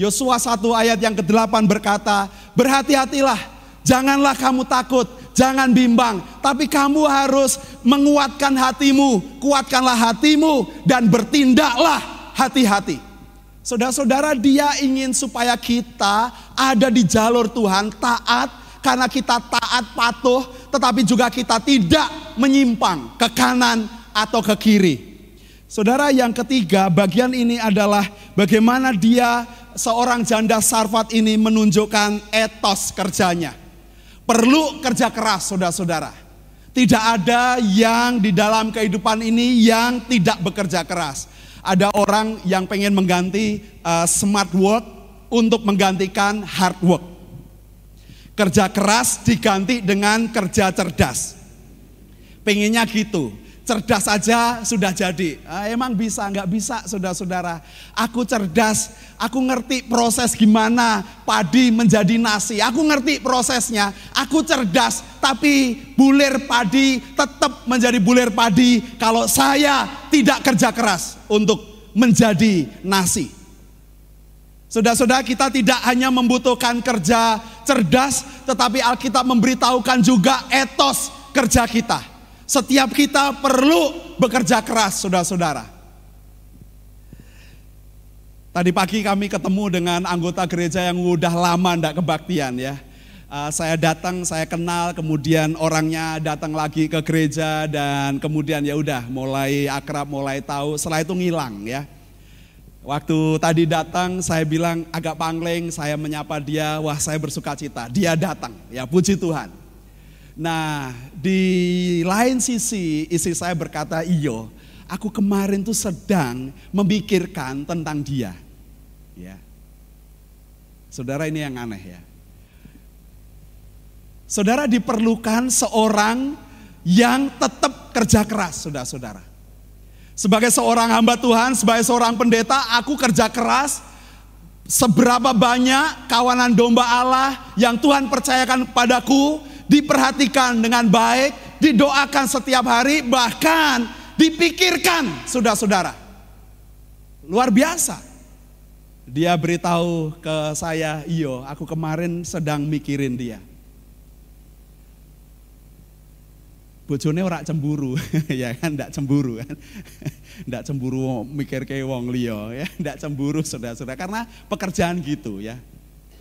Yosua 1 ayat yang ke-8 berkata, berhati-hatilah, janganlah kamu takut, jangan bimbang, tapi kamu harus menguatkan hatimu, kuatkanlah hatimu dan bertindaklah hati-hati. Saudara-saudara, dia ingin supaya kita ada di jalur Tuhan, taat, karena kita taat patuh, tetapi juga kita tidak menyimpang ke kanan atau ke kiri. Saudara yang ketiga, bagian ini adalah bagaimana dia seorang janda sarfat ini menunjukkan etos kerjanya. Perlu kerja keras, saudara-saudara. Tidak ada yang di dalam kehidupan ini yang tidak bekerja keras. Ada orang yang pengen mengganti uh, smart work untuk menggantikan hard work. Kerja keras diganti dengan kerja cerdas. Pengennya gitu. cerdas saja sudah jadi. Ah, emang bisa, nggak bisa saudara-saudara. Aku cerdas, aku ngerti proses gimana padi menjadi nasi. Aku ngerti prosesnya, aku cerdas. Tapi bulir padi tetap menjadi bulir padi kalau saya tidak kerja keras untuk menjadi nasi. Saudara-saudara kita tidak hanya membutuhkan kerja cerdas, tetapi Alkitab memberitahukan juga etos kerja kita. Setiap kita perlu bekerja keras, saudara-saudara. Tadi pagi kami ketemu dengan anggota gereja yang udah lama ndak kebaktian ya. Uh, saya datang, saya kenal, kemudian orangnya datang lagi ke gereja dan kemudian ya udah mulai akrab, mulai tahu. Setelah itu ngilang ya. Waktu tadi datang saya bilang agak pangling, saya menyapa dia, wah saya bersuka cita. Dia datang, ya puji Tuhan. Nah di lain sisi istri saya berkata, iyo aku kemarin tuh sedang memikirkan tentang dia. Ya. Saudara ini yang aneh ya. Saudara diperlukan seorang yang tetap kerja keras, saudara-saudara. Sebagai seorang hamba Tuhan, sebagai seorang pendeta, aku kerja keras. Seberapa banyak kawanan domba Allah yang Tuhan percayakan padaku, diperhatikan dengan baik, didoakan setiap hari, bahkan dipikirkan, saudara-saudara. Luar biasa. Dia beritahu ke saya, iyo aku kemarin sedang mikirin dia. Bojone ora cemburu ya kan? Ndak cemburu kan? Ndak cemburu mikir ke wong liya ya. Ndak cemburu saudara-saudara. Karena pekerjaan gitu ya.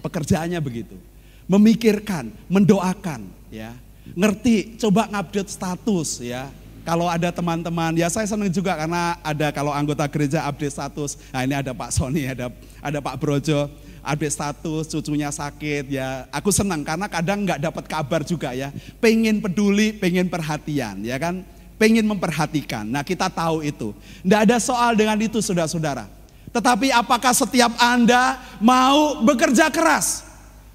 Pekerjaannya begitu. Memikirkan mendoakan ya. Ngerti coba ngupdate status ya. Kalau ada teman-teman ya saya senang juga karena ada kalau anggota gereja update status. Nah ini ada Pak Sony ada ada Pak Brojo update status, cucunya sakit ya. Aku senang karena kadang nggak dapat kabar juga ya. Pengen peduli, pengen perhatian ya kan. Pengen memperhatikan. Nah kita tahu itu. Nggak ada soal dengan itu saudara-saudara. Tetapi apakah setiap Anda mau bekerja keras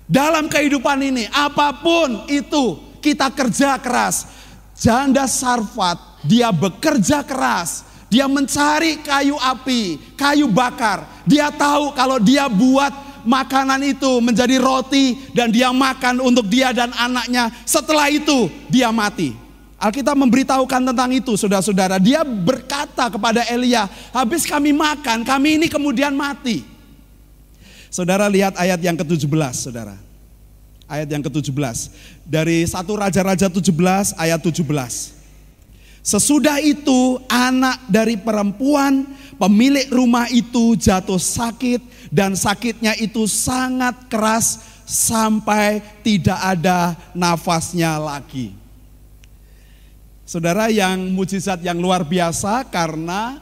dalam kehidupan ini? Apa pun itu kita kerja keras. Janda Sarfat dia bekerja keras. Dia mencari kayu api, kayu bakar. Dia tahu kalau dia buat makanan itu menjadi roti dan dia makan untuk dia dan anaknya. Setelah itu dia mati. Alkitab memberitahukan tentang itu saudara-saudara. Dia berkata kepada Elia, habis kami makan, kami ini kemudian mati. Saudara lihat ayat yang ke-17 saudara. Ayat yang ke-17. Dari satu Raja-Raja 17 ayat 17. Sesudah itu anak dari perempuan pemilik rumah itu jatuh sakit dan sakitnya itu sangat keras sampai tidak ada nafasnya lagi. Saudara yang mujizat yang luar biasa karena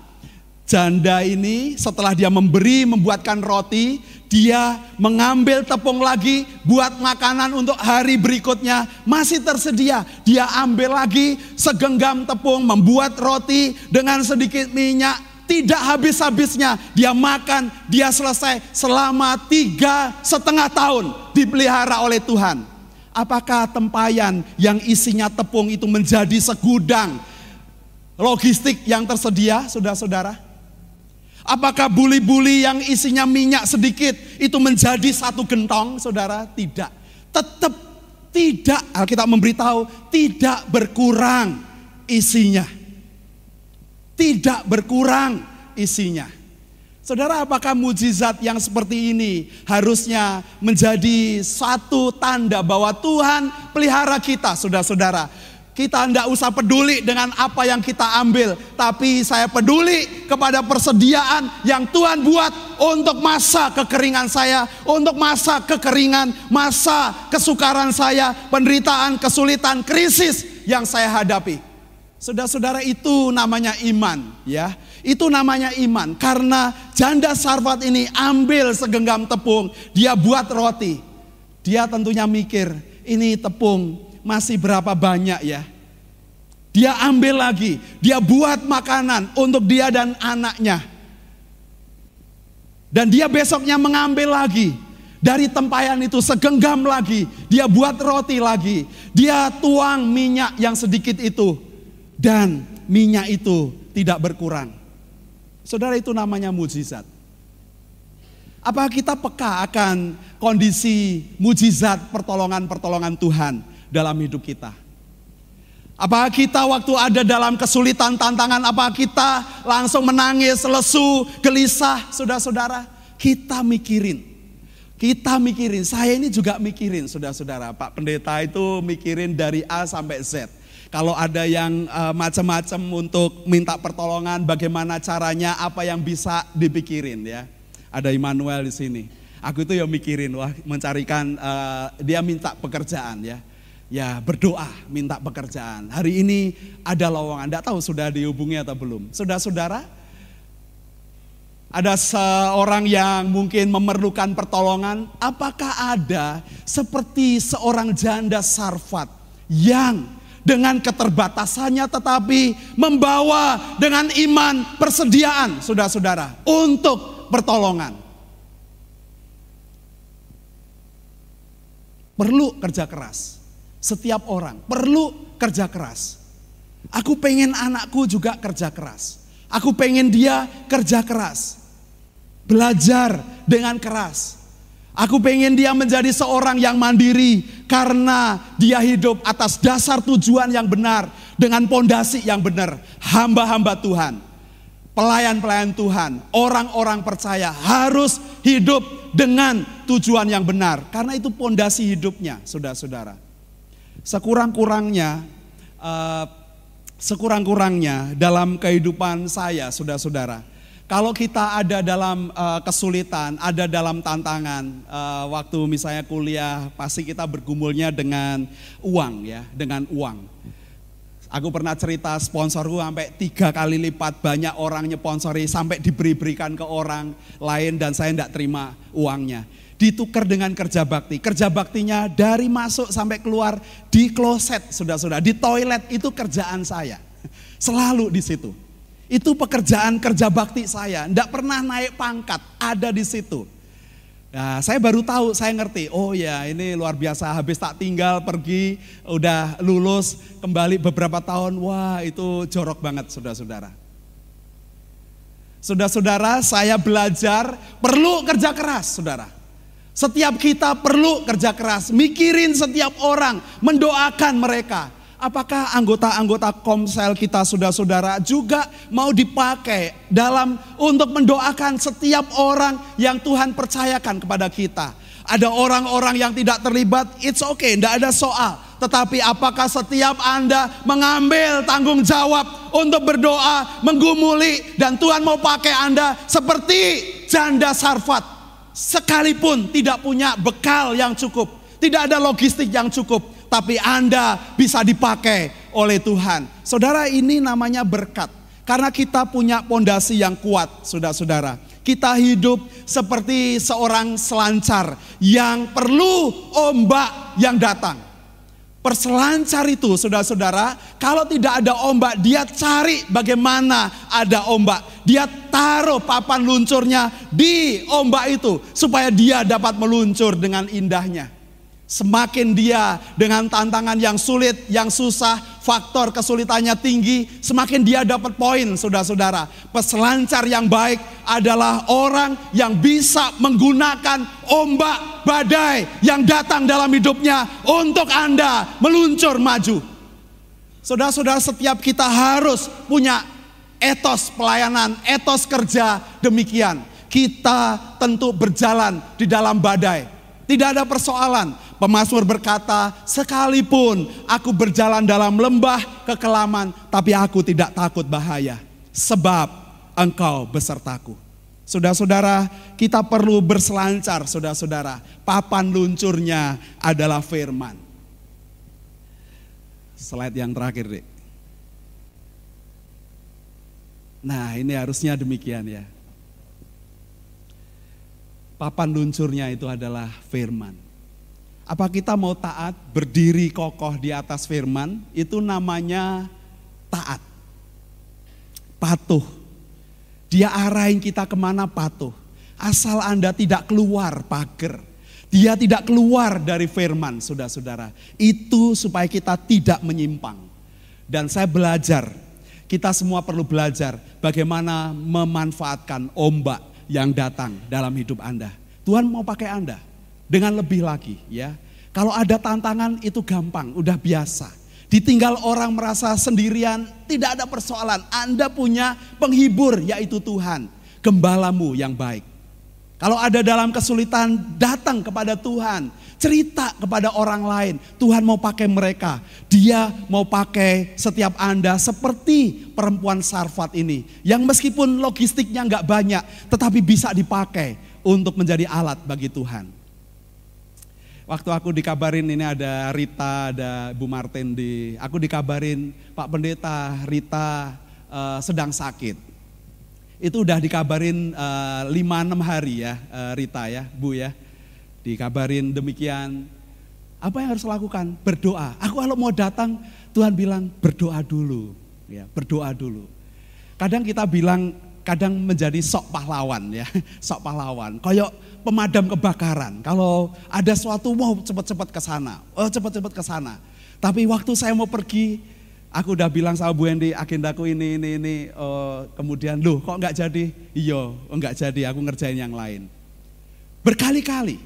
janda ini setelah dia memberi membuatkan roti, dia mengambil tepung lagi buat makanan untuk hari berikutnya masih tersedia. Dia ambil lagi segenggam tepung membuat roti dengan sedikit minyak tidak habis-habisnya dia makan, dia selesai selama tiga setengah tahun dipelihara oleh Tuhan. Apakah tempayan yang isinya tepung itu menjadi segudang logistik yang tersedia, saudara-saudara? Apakah buli-buli yang isinya minyak sedikit itu menjadi satu gentong, saudara? Tidak. Tetap tidak, Alkitab memberitahu, tidak berkurang isinya tidak berkurang isinya. Saudara, apakah mujizat yang seperti ini harusnya menjadi satu tanda bahwa Tuhan pelihara kita, saudara-saudara? Kita tidak usah peduli dengan apa yang kita ambil, tapi saya peduli kepada persediaan yang Tuhan buat untuk masa kekeringan saya, untuk masa kekeringan, masa kesukaran saya, penderitaan, kesulitan, krisis yang saya hadapi. Saudara-saudara itu namanya iman ya. Itu namanya iman karena janda Sarfat ini ambil segenggam tepung, dia buat roti. Dia tentunya mikir, ini tepung masih berapa banyak ya. Dia ambil lagi, dia buat makanan untuk dia dan anaknya. Dan dia besoknya mengambil lagi dari tempayan itu segenggam lagi, dia buat roti lagi. Dia tuang minyak yang sedikit itu dan minyak itu tidak berkurang. Saudara itu namanya mujizat. Apa kita peka akan kondisi mujizat pertolongan-pertolongan Tuhan dalam hidup kita? Apa kita waktu ada dalam kesulitan tantangan, apa kita langsung menangis, lesu, gelisah, saudara-saudara? Kita mikirin. Kita mikirin, saya ini juga mikirin saudara-saudara. Pak pendeta itu mikirin dari A sampai Z. Kalau ada yang uh, macam-macam untuk minta pertolongan, bagaimana caranya, apa yang bisa dipikirin ya. Ada Immanuel di sini. Aku itu ya mikirin, wah mencarikan, uh, dia minta pekerjaan ya ya berdoa minta pekerjaan. Hari ini ada lowongan, tidak tahu sudah dihubungi atau belum. Saudara-saudara, ada seorang yang mungkin memerlukan pertolongan, apakah ada seperti seorang janda sarfat yang dengan keterbatasannya tetapi membawa dengan iman persediaan saudara-saudara untuk pertolongan. Perlu kerja keras. Setiap orang perlu kerja keras. Aku pengen anakku juga kerja keras. Aku pengen dia kerja keras. Belajar dengan keras. Aku pengen dia menjadi seorang yang mandiri karena dia hidup atas dasar tujuan yang benar dengan pondasi yang benar. Hamba-hamba Tuhan, pelayan-pelayan Tuhan, orang-orang percaya harus hidup dengan tujuan yang benar karena itu pondasi hidupnya, saudara-saudara. Sekurang-kurangnya, uh, sekurang-kurangnya dalam kehidupan saya, saudara-saudara, kalau kita ada dalam uh, kesulitan, ada dalam tantangan, uh, waktu misalnya kuliah, pasti kita bergumulnya dengan uang ya, dengan uang. Aku pernah cerita sponsorku sampai tiga kali lipat banyak orang nyponsori sampai diberi-berikan ke orang lain dan saya tidak terima uangnya ditukar dengan kerja bakti. Kerja baktinya dari masuk sampai keluar di kloset, sudah-sudah di toilet itu kerjaan saya. Selalu di situ. Itu pekerjaan kerja bakti saya. Tidak pernah naik pangkat, ada di situ. Nah, saya baru tahu, saya ngerti. Oh ya, ini luar biasa. Habis tak tinggal pergi, udah lulus, kembali beberapa tahun. Wah, itu jorok banget, saudara-saudara. Saudara-saudara, saya belajar perlu kerja keras, saudara. Setiap kita perlu kerja keras, mikirin setiap orang, mendoakan mereka. Apakah anggota-anggota komsel kita saudara-saudara juga mau dipakai dalam untuk mendoakan setiap orang yang Tuhan percayakan kepada kita? Ada orang-orang yang tidak terlibat, it's okay, tidak ada soal. Tetapi apakah setiap Anda mengambil tanggung jawab untuk berdoa, menggumuli, dan Tuhan mau pakai Anda seperti janda Sarfat sekalipun tidak punya bekal yang cukup, tidak ada logistik yang cukup, tapi Anda bisa dipakai oleh Tuhan. Saudara, ini namanya berkat. Karena kita punya pondasi yang kuat, saudara-saudara. Kita hidup seperti seorang selancar yang perlu ombak yang datang. Perselancar itu saudara-saudara, kalau tidak ada ombak, dia cari bagaimana ada ombak. Dia taruh papan luncurnya di ombak itu supaya dia dapat meluncur dengan indahnya. Semakin dia dengan tantangan yang sulit, yang susah, faktor kesulitannya tinggi, semakin dia dapat poin, saudara-saudara. Peselancar yang baik adalah orang yang bisa menggunakan ombak badai yang datang dalam hidupnya untuk Anda meluncur maju. Saudara-saudara, setiap kita harus punya etos pelayanan, etos kerja demikian. Kita tentu berjalan di dalam badai. Tidak ada persoalan Pemasmur berkata, sekalipun aku berjalan dalam lembah kekelaman, tapi aku tidak takut bahaya. Sebab engkau besertaku. Saudara-saudara, kita perlu berselancar, saudara-saudara. Papan luncurnya adalah firman. Slide yang terakhir, Dek. Nah, ini harusnya demikian ya. Papan luncurnya itu adalah firman. Apa kita mau taat, berdiri kokoh di atas firman, itu namanya taat. Patuh. Dia arahin kita ke mana patuh. Asal Anda tidak keluar pagar. Dia tidak keluar dari firman, saudara-saudara. Itu supaya kita tidak menyimpang. Dan saya belajar, Kita semua perlu belajar bagaimana memanfaatkan ombak yang datang dalam hidup Anda. Tuhan mau pakai Anda dengan lebih lagi ya. Kalau ada tantangan itu gampang, udah biasa. Ditinggal orang merasa sendirian, tidak ada persoalan. Anda punya penghibur yaitu Tuhan, gembalamu yang baik. Kalau ada dalam kesulitan, datang kepada Tuhan, cerita kepada orang lain. Tuhan mau pakai mereka. Dia mau pakai setiap Anda seperti perempuan Sarfat ini. Yang meskipun logistiknya nggak banyak, tetapi bisa dipakai untuk menjadi alat bagi Tuhan. Waktu aku dikabarin ini ada Rita, ada Bu Martin di, aku dikabarin Pak Pendeta Rita uh, sedang sakit itu udah dikabarin uh, 5-6 hari ya uh, Rita ya, Bu ya. Dikabarin demikian. Apa yang harus lakukan? Berdoa. Aku kalau mau datang, Tuhan bilang berdoa dulu. Ya, berdoa dulu. Kadang kita bilang, kadang menjadi sok pahlawan ya, sok pahlawan. Kayak pemadam kebakaran. Kalau ada suatu mau cepat-cepat ke sana, oh cepat-cepat ke sana. Tapi waktu saya mau pergi, Aku udah bilang sama Bu Endi, agendaku ini, ini, ini. Uh, kemudian, loh kok nggak jadi? Iya, nggak jadi, aku ngerjain yang lain. Berkali-kali,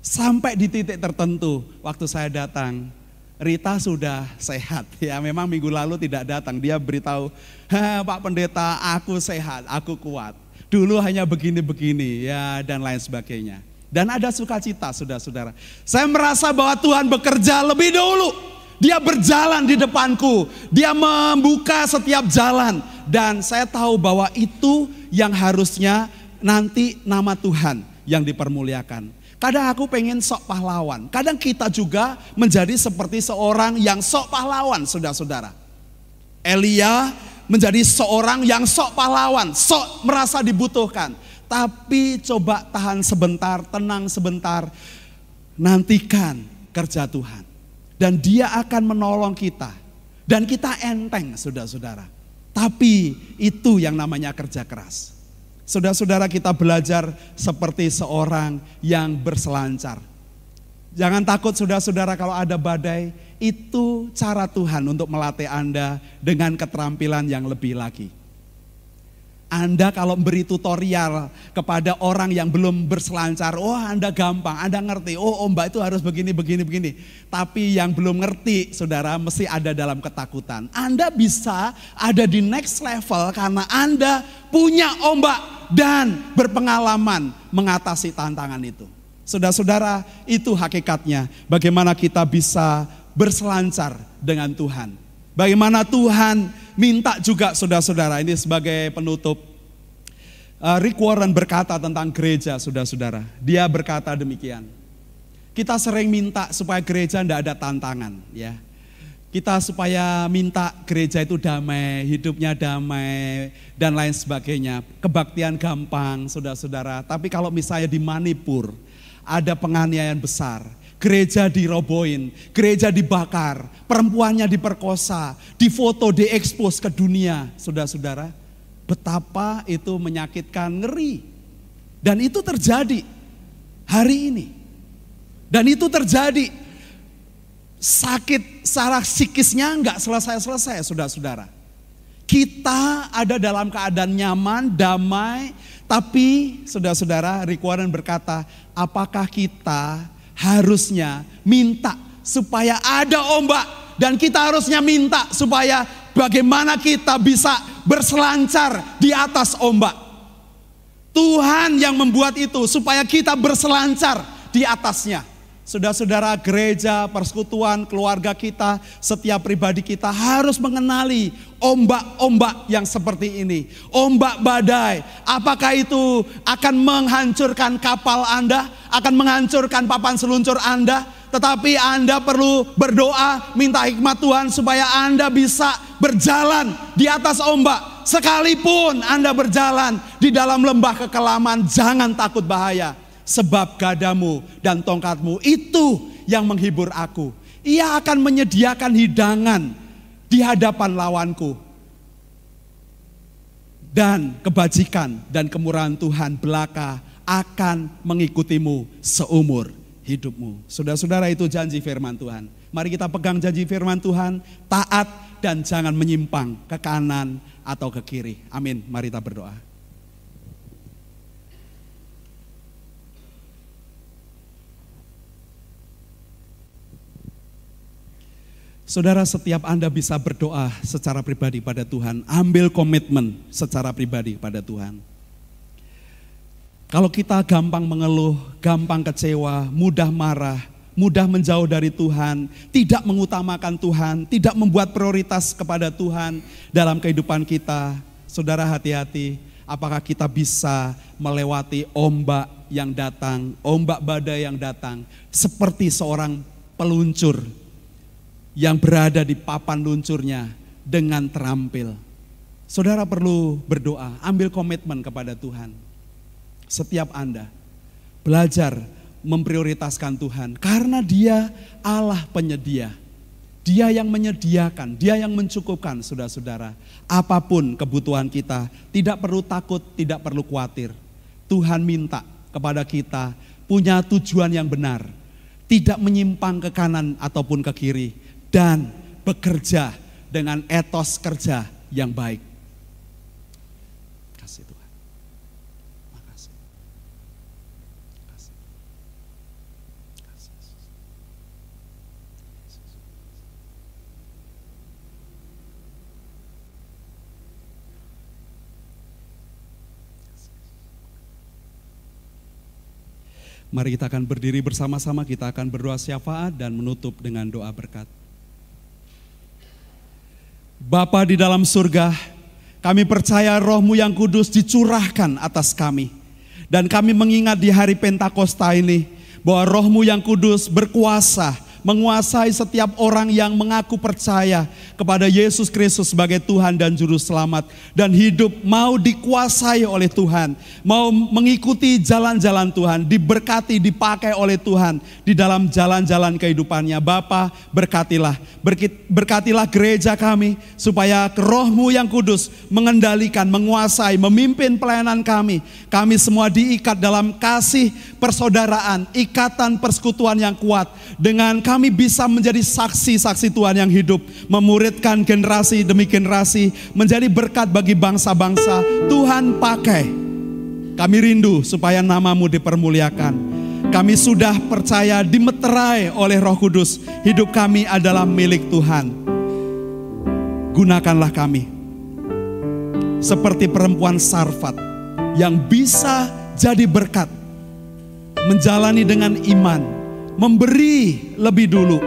sampai di titik tertentu, waktu saya datang, Rita sudah sehat. Ya memang minggu lalu tidak datang, dia beritahu, Pak Pendeta aku sehat, aku kuat. Dulu hanya begini-begini, ya dan lain sebagainya. Dan ada sukacita, saudara-saudara. Saya merasa bahwa Tuhan bekerja lebih dulu dia berjalan di depanku, dia membuka setiap jalan dan saya tahu bahwa itu yang harusnya nanti nama Tuhan yang dipermuliakan. Kadang aku pengen sok pahlawan, kadang kita juga menjadi seperti seorang yang sok pahlawan, saudara-saudara. Elia menjadi seorang yang sok pahlawan, sok merasa dibutuhkan. Tapi coba tahan sebentar, tenang sebentar, nantikan kerja Tuhan dan dia akan menolong kita. Dan kita enteng, saudara-saudara. Tapi itu yang namanya kerja keras. Saudara-saudara kita belajar seperti seorang yang berselancar. Jangan takut saudara-saudara kalau ada badai, itu cara Tuhan untuk melatih Anda dengan keterampilan yang lebih lagi. Anda kalau beri tutorial kepada orang yang belum berselancar, oh Anda gampang, Anda ngerti, oh ombak itu harus begini, begini, begini. Tapi yang belum ngerti, saudara, mesti ada dalam ketakutan. Anda bisa ada di next level karena Anda punya ombak dan berpengalaman mengatasi tantangan itu. Saudara-saudara, itu hakikatnya bagaimana kita bisa berselancar dengan Tuhan. Bagaimana Tuhan minta juga saudara-saudara ini sebagai penutup. Uh, Rick Warren berkata tentang gereja saudara-saudara. Dia berkata demikian. Kita sering minta supaya gereja tidak ada tantangan ya. Kita supaya minta gereja itu damai, hidupnya damai dan lain sebagainya. Kebaktian gampang saudara-saudara. Tapi kalau misalnya di Manipur ada penganiayaan besar, Gereja dirobohin, gereja dibakar, perempuannya diperkosa, difoto, diekspos ke dunia. Saudara-saudara, betapa itu menyakitkan, ngeri. Dan itu terjadi hari ini. Dan itu terjadi sakit secara psikisnya enggak selesai-selesai saudara-saudara. Kita ada dalam keadaan nyaman, damai, tapi saudara-saudara Rick berkata, apakah kita harusnya minta supaya ada ombak dan kita harusnya minta supaya bagaimana kita bisa berselancar di atas ombak. Tuhan yang membuat itu supaya kita berselancar di atasnya. Saudara-saudara gereja, persekutuan, keluarga kita, setiap pribadi kita harus mengenali ombak-ombak yang seperti ini. Ombak badai, apakah itu akan menghancurkan kapal Anda, akan menghancurkan papan seluncur Anda, tetapi Anda perlu berdoa, minta hikmat Tuhan supaya Anda bisa berjalan di atas ombak. Sekalipun Anda berjalan di dalam lembah kekelaman, jangan takut bahaya sebab gadamu dan tongkatmu itu yang menghibur aku. Ia akan menyediakan hidangan di hadapan lawanku. Dan kebajikan dan kemurahan Tuhan belaka akan mengikutimu seumur hidupmu. Saudara-saudara itu janji firman Tuhan. Mari kita pegang janji firman Tuhan, taat dan jangan menyimpang ke kanan atau ke kiri. Amin. Mari kita berdoa. Saudara, setiap Anda bisa berdoa secara pribadi pada Tuhan, ambil komitmen secara pribadi pada Tuhan. Kalau kita gampang mengeluh, gampang kecewa, mudah marah, mudah menjauh dari Tuhan, tidak mengutamakan Tuhan, tidak membuat prioritas kepada Tuhan dalam kehidupan kita, saudara hati-hati, apakah kita bisa melewati ombak yang datang, ombak badai yang datang, seperti seorang peluncur yang berada di papan luncurnya dengan terampil. Saudara perlu berdoa, ambil komitmen kepada Tuhan. Setiap Anda belajar memprioritaskan Tuhan karena Dia Allah penyedia. Dia yang menyediakan, Dia yang mencukupkan, saudara-saudara. Apa pun kebutuhan kita, tidak perlu takut, tidak perlu khawatir. Tuhan minta kepada kita punya tujuan yang benar, tidak menyimpang ke kanan ataupun ke kiri, dan bekerja dengan etos kerja yang baik. Kasih Tuhan. Makasih. Kasih. Kasih. Mari kita akan berdiri bersama-sama, kita akan berdoa syafaat dan menutup dengan doa berkat. Bapa di dalam surga, kami percaya rohmu yang kudus dicurahkan atas kami. Dan kami mengingat di hari Pentakosta ini, bahwa rohmu yang kudus berkuasa menguasai setiap orang yang mengaku percaya kepada Yesus Kristus sebagai Tuhan dan Juru Selamat, dan hidup mau dikuasai oleh Tuhan, mau mengikuti jalan-jalan Tuhan, diberkati, dipakai oleh Tuhan di dalam jalan-jalan kehidupannya. Bapa, berkatilah, berkatilah gereja kami, supaya rohmu yang kudus mengendalikan, menguasai, memimpin pelayanan kami. Kami semua diikat dalam kasih persaudaraan, ikatan persekutuan yang kuat. Dengan kami bisa menjadi saksi-saksi Tuhan yang hidup, memuridkan generasi demi generasi, menjadi berkat bagi bangsa-bangsa. Tuhan pakai. Kami rindu supaya namamu dipermuliakan. Kami sudah percaya dimeterai oleh roh kudus. Hidup kami adalah milik Tuhan. Gunakanlah kami. Seperti perempuan sarfat yang bisa jadi berkat. Menjalani dengan iman memberi lebih dulu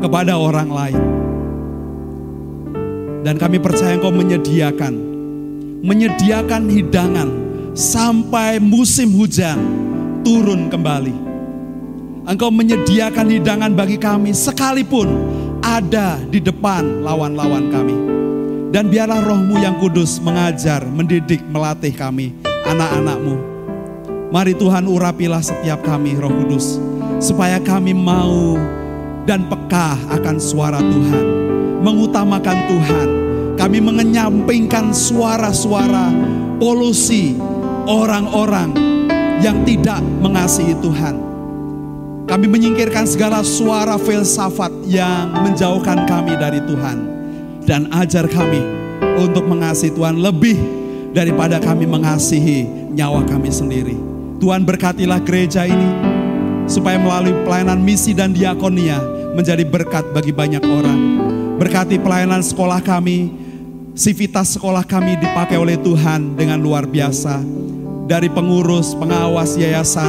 kepada orang lain. Dan kami percaya engkau menyediakan, menyediakan hidangan sampai musim hujan turun kembali. Engkau menyediakan hidangan bagi kami sekalipun ada di depan lawan-lawan kami. Dan biarlah rohmu yang kudus mengajar, mendidik, melatih kami, anak-anakmu. Mari Tuhan urapilah setiap kami roh kudus supaya kami mau dan peka akan suara Tuhan, mengutamakan Tuhan. Kami mengenyampingkan suara-suara polusi orang-orang yang tidak mengasihi Tuhan. Kami menyingkirkan segala suara filsafat yang menjauhkan kami dari Tuhan dan ajar kami untuk mengasihi Tuhan lebih daripada kami mengasihi nyawa kami sendiri. Tuhan berkatilah gereja ini, supaya melalui pelayanan misi dan diakonia menjadi berkat bagi banyak orang. Berkati pelayanan sekolah kami, sivitas sekolah kami dipakai oleh Tuhan dengan luar biasa. Dari pengurus, pengawas yayasan,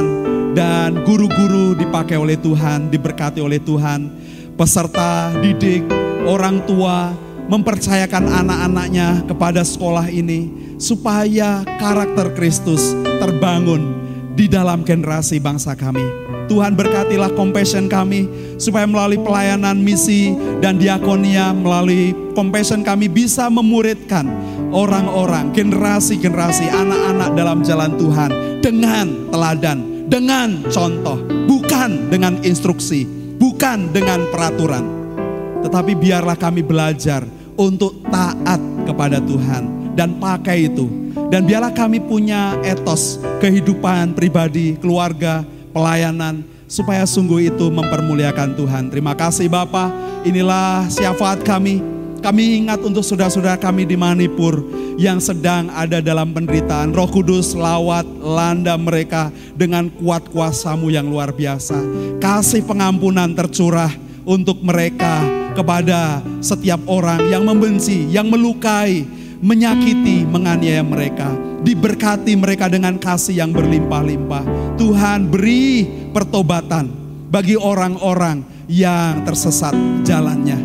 dan guru-guru dipakai oleh Tuhan, diberkati oleh Tuhan. Peserta didik, orang tua, mempercayakan anak-anaknya kepada sekolah ini supaya karakter Kristus terbangun di dalam generasi bangsa kami. Tuhan berkatilah compassion kami supaya melalui pelayanan misi dan diakonia melalui compassion kami bisa memuridkan orang-orang, generasi-generasi anak-anak dalam jalan Tuhan dengan teladan, dengan contoh, bukan dengan instruksi, bukan dengan peraturan. Tetapi biarlah kami belajar untuk taat kepada Tuhan dan pakai itu. Dan biarlah kami punya etos kehidupan pribadi, keluarga, pelayanan supaya sungguh itu mempermuliakan Tuhan. Terima kasih Bapa. Inilah syafaat kami. Kami ingat untuk saudara-saudara kami di Manipur yang sedang ada dalam penderitaan. Roh Kudus lawat landa mereka dengan kuat kuasamu yang luar biasa. Kasih pengampunan tercurah untuk mereka kepada setiap orang yang membenci, yang melukai, menyakiti, menganiaya mereka. Diberkati mereka dengan kasih yang berlimpah-limpah. Tuhan beri pertobatan bagi orang-orang yang tersesat jalannya.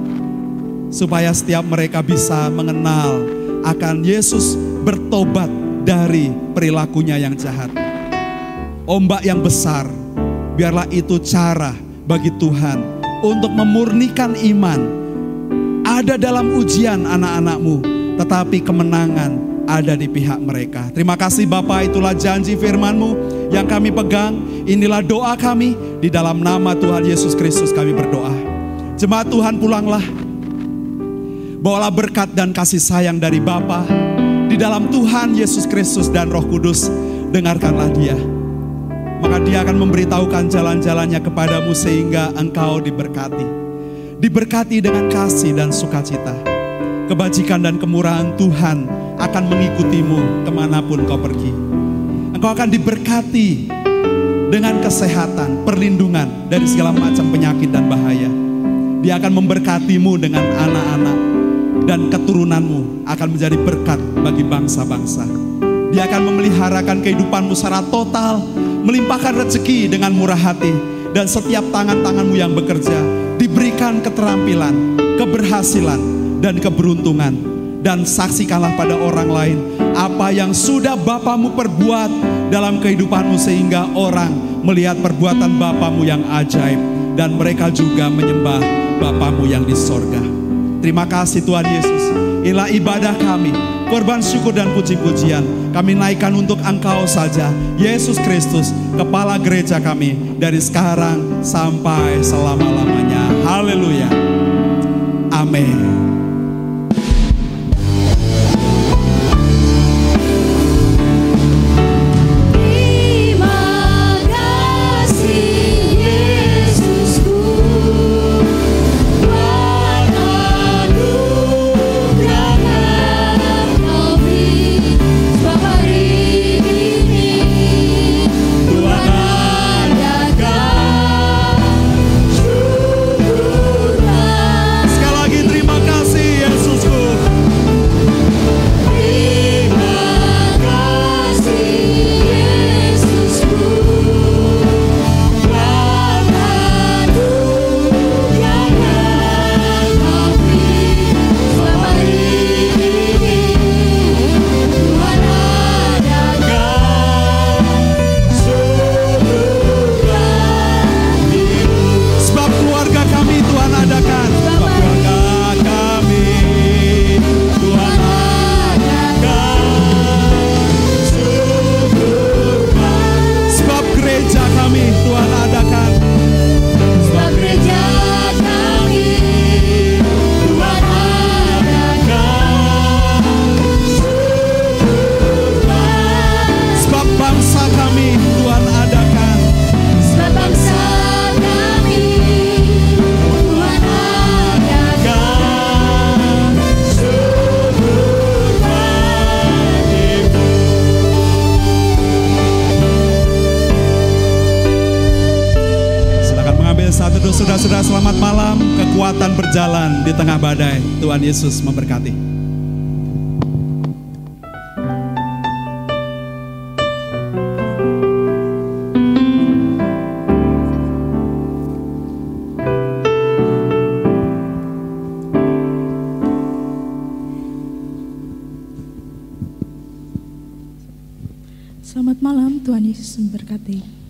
Supaya setiap mereka bisa mengenal akan Yesus bertobat dari perilakunya yang jahat. Ombak yang besar, biarlah itu cara bagi Tuhan untuk memurnikan iman. Ada dalam ujian anak-anakmu, tetapi kemenangan ada di pihak mereka. Terima kasih Bapak, itulah janji firman-Mu yang kami pegang. Inilah doa kami, di dalam nama Tuhan Yesus Kristus kami berdoa. Jemaat Tuhan pulanglah, bawalah berkat dan kasih sayang dari Bapa di dalam Tuhan Yesus Kristus dan Roh Kudus. Dengarkanlah Dia, maka Dia akan memberitahukan jalan-jalannya kepadamu sehingga engkau diberkati. Diberkati dengan kasih dan sukacita. Kebajikan dan kemurahan Tuhan akan mengikutimu ke mana pun kau pergi. Engkau akan diberkati dengan kesehatan, perlindungan dari segala macam penyakit dan bahaya. Dia akan memberkatimu dengan anak-anak dan keturunanmu akan menjadi berkat bagi bangsa-bangsa. Dia akan memeliharakan kehidupanmu secara total, melimpahkan rezeki dengan murah hati, dan setiap tangan-tanganmu yang bekerja diberikan keterampilan, keberhasilan, dan keberuntungan. Dan saksikanlah pada orang lain apa yang sudah Bapamu perbuat dalam kehidupanmu sehingga orang melihat perbuatan Bapamu yang ajaib dan mereka juga menyembah Bapamu yang di sorga. Terima kasih Tuhan Yesus. Inilah ibadah kami. Korban syukur dan puji-pujian kami naikkan untuk Engkau saja. Yesus Kristus, kepala gereja kami dari sekarang sampai selama-lamanya. Haleluya. Amin. Tuhan Yesus memberkati. Selamat malam, Tuhan Yesus memberkati.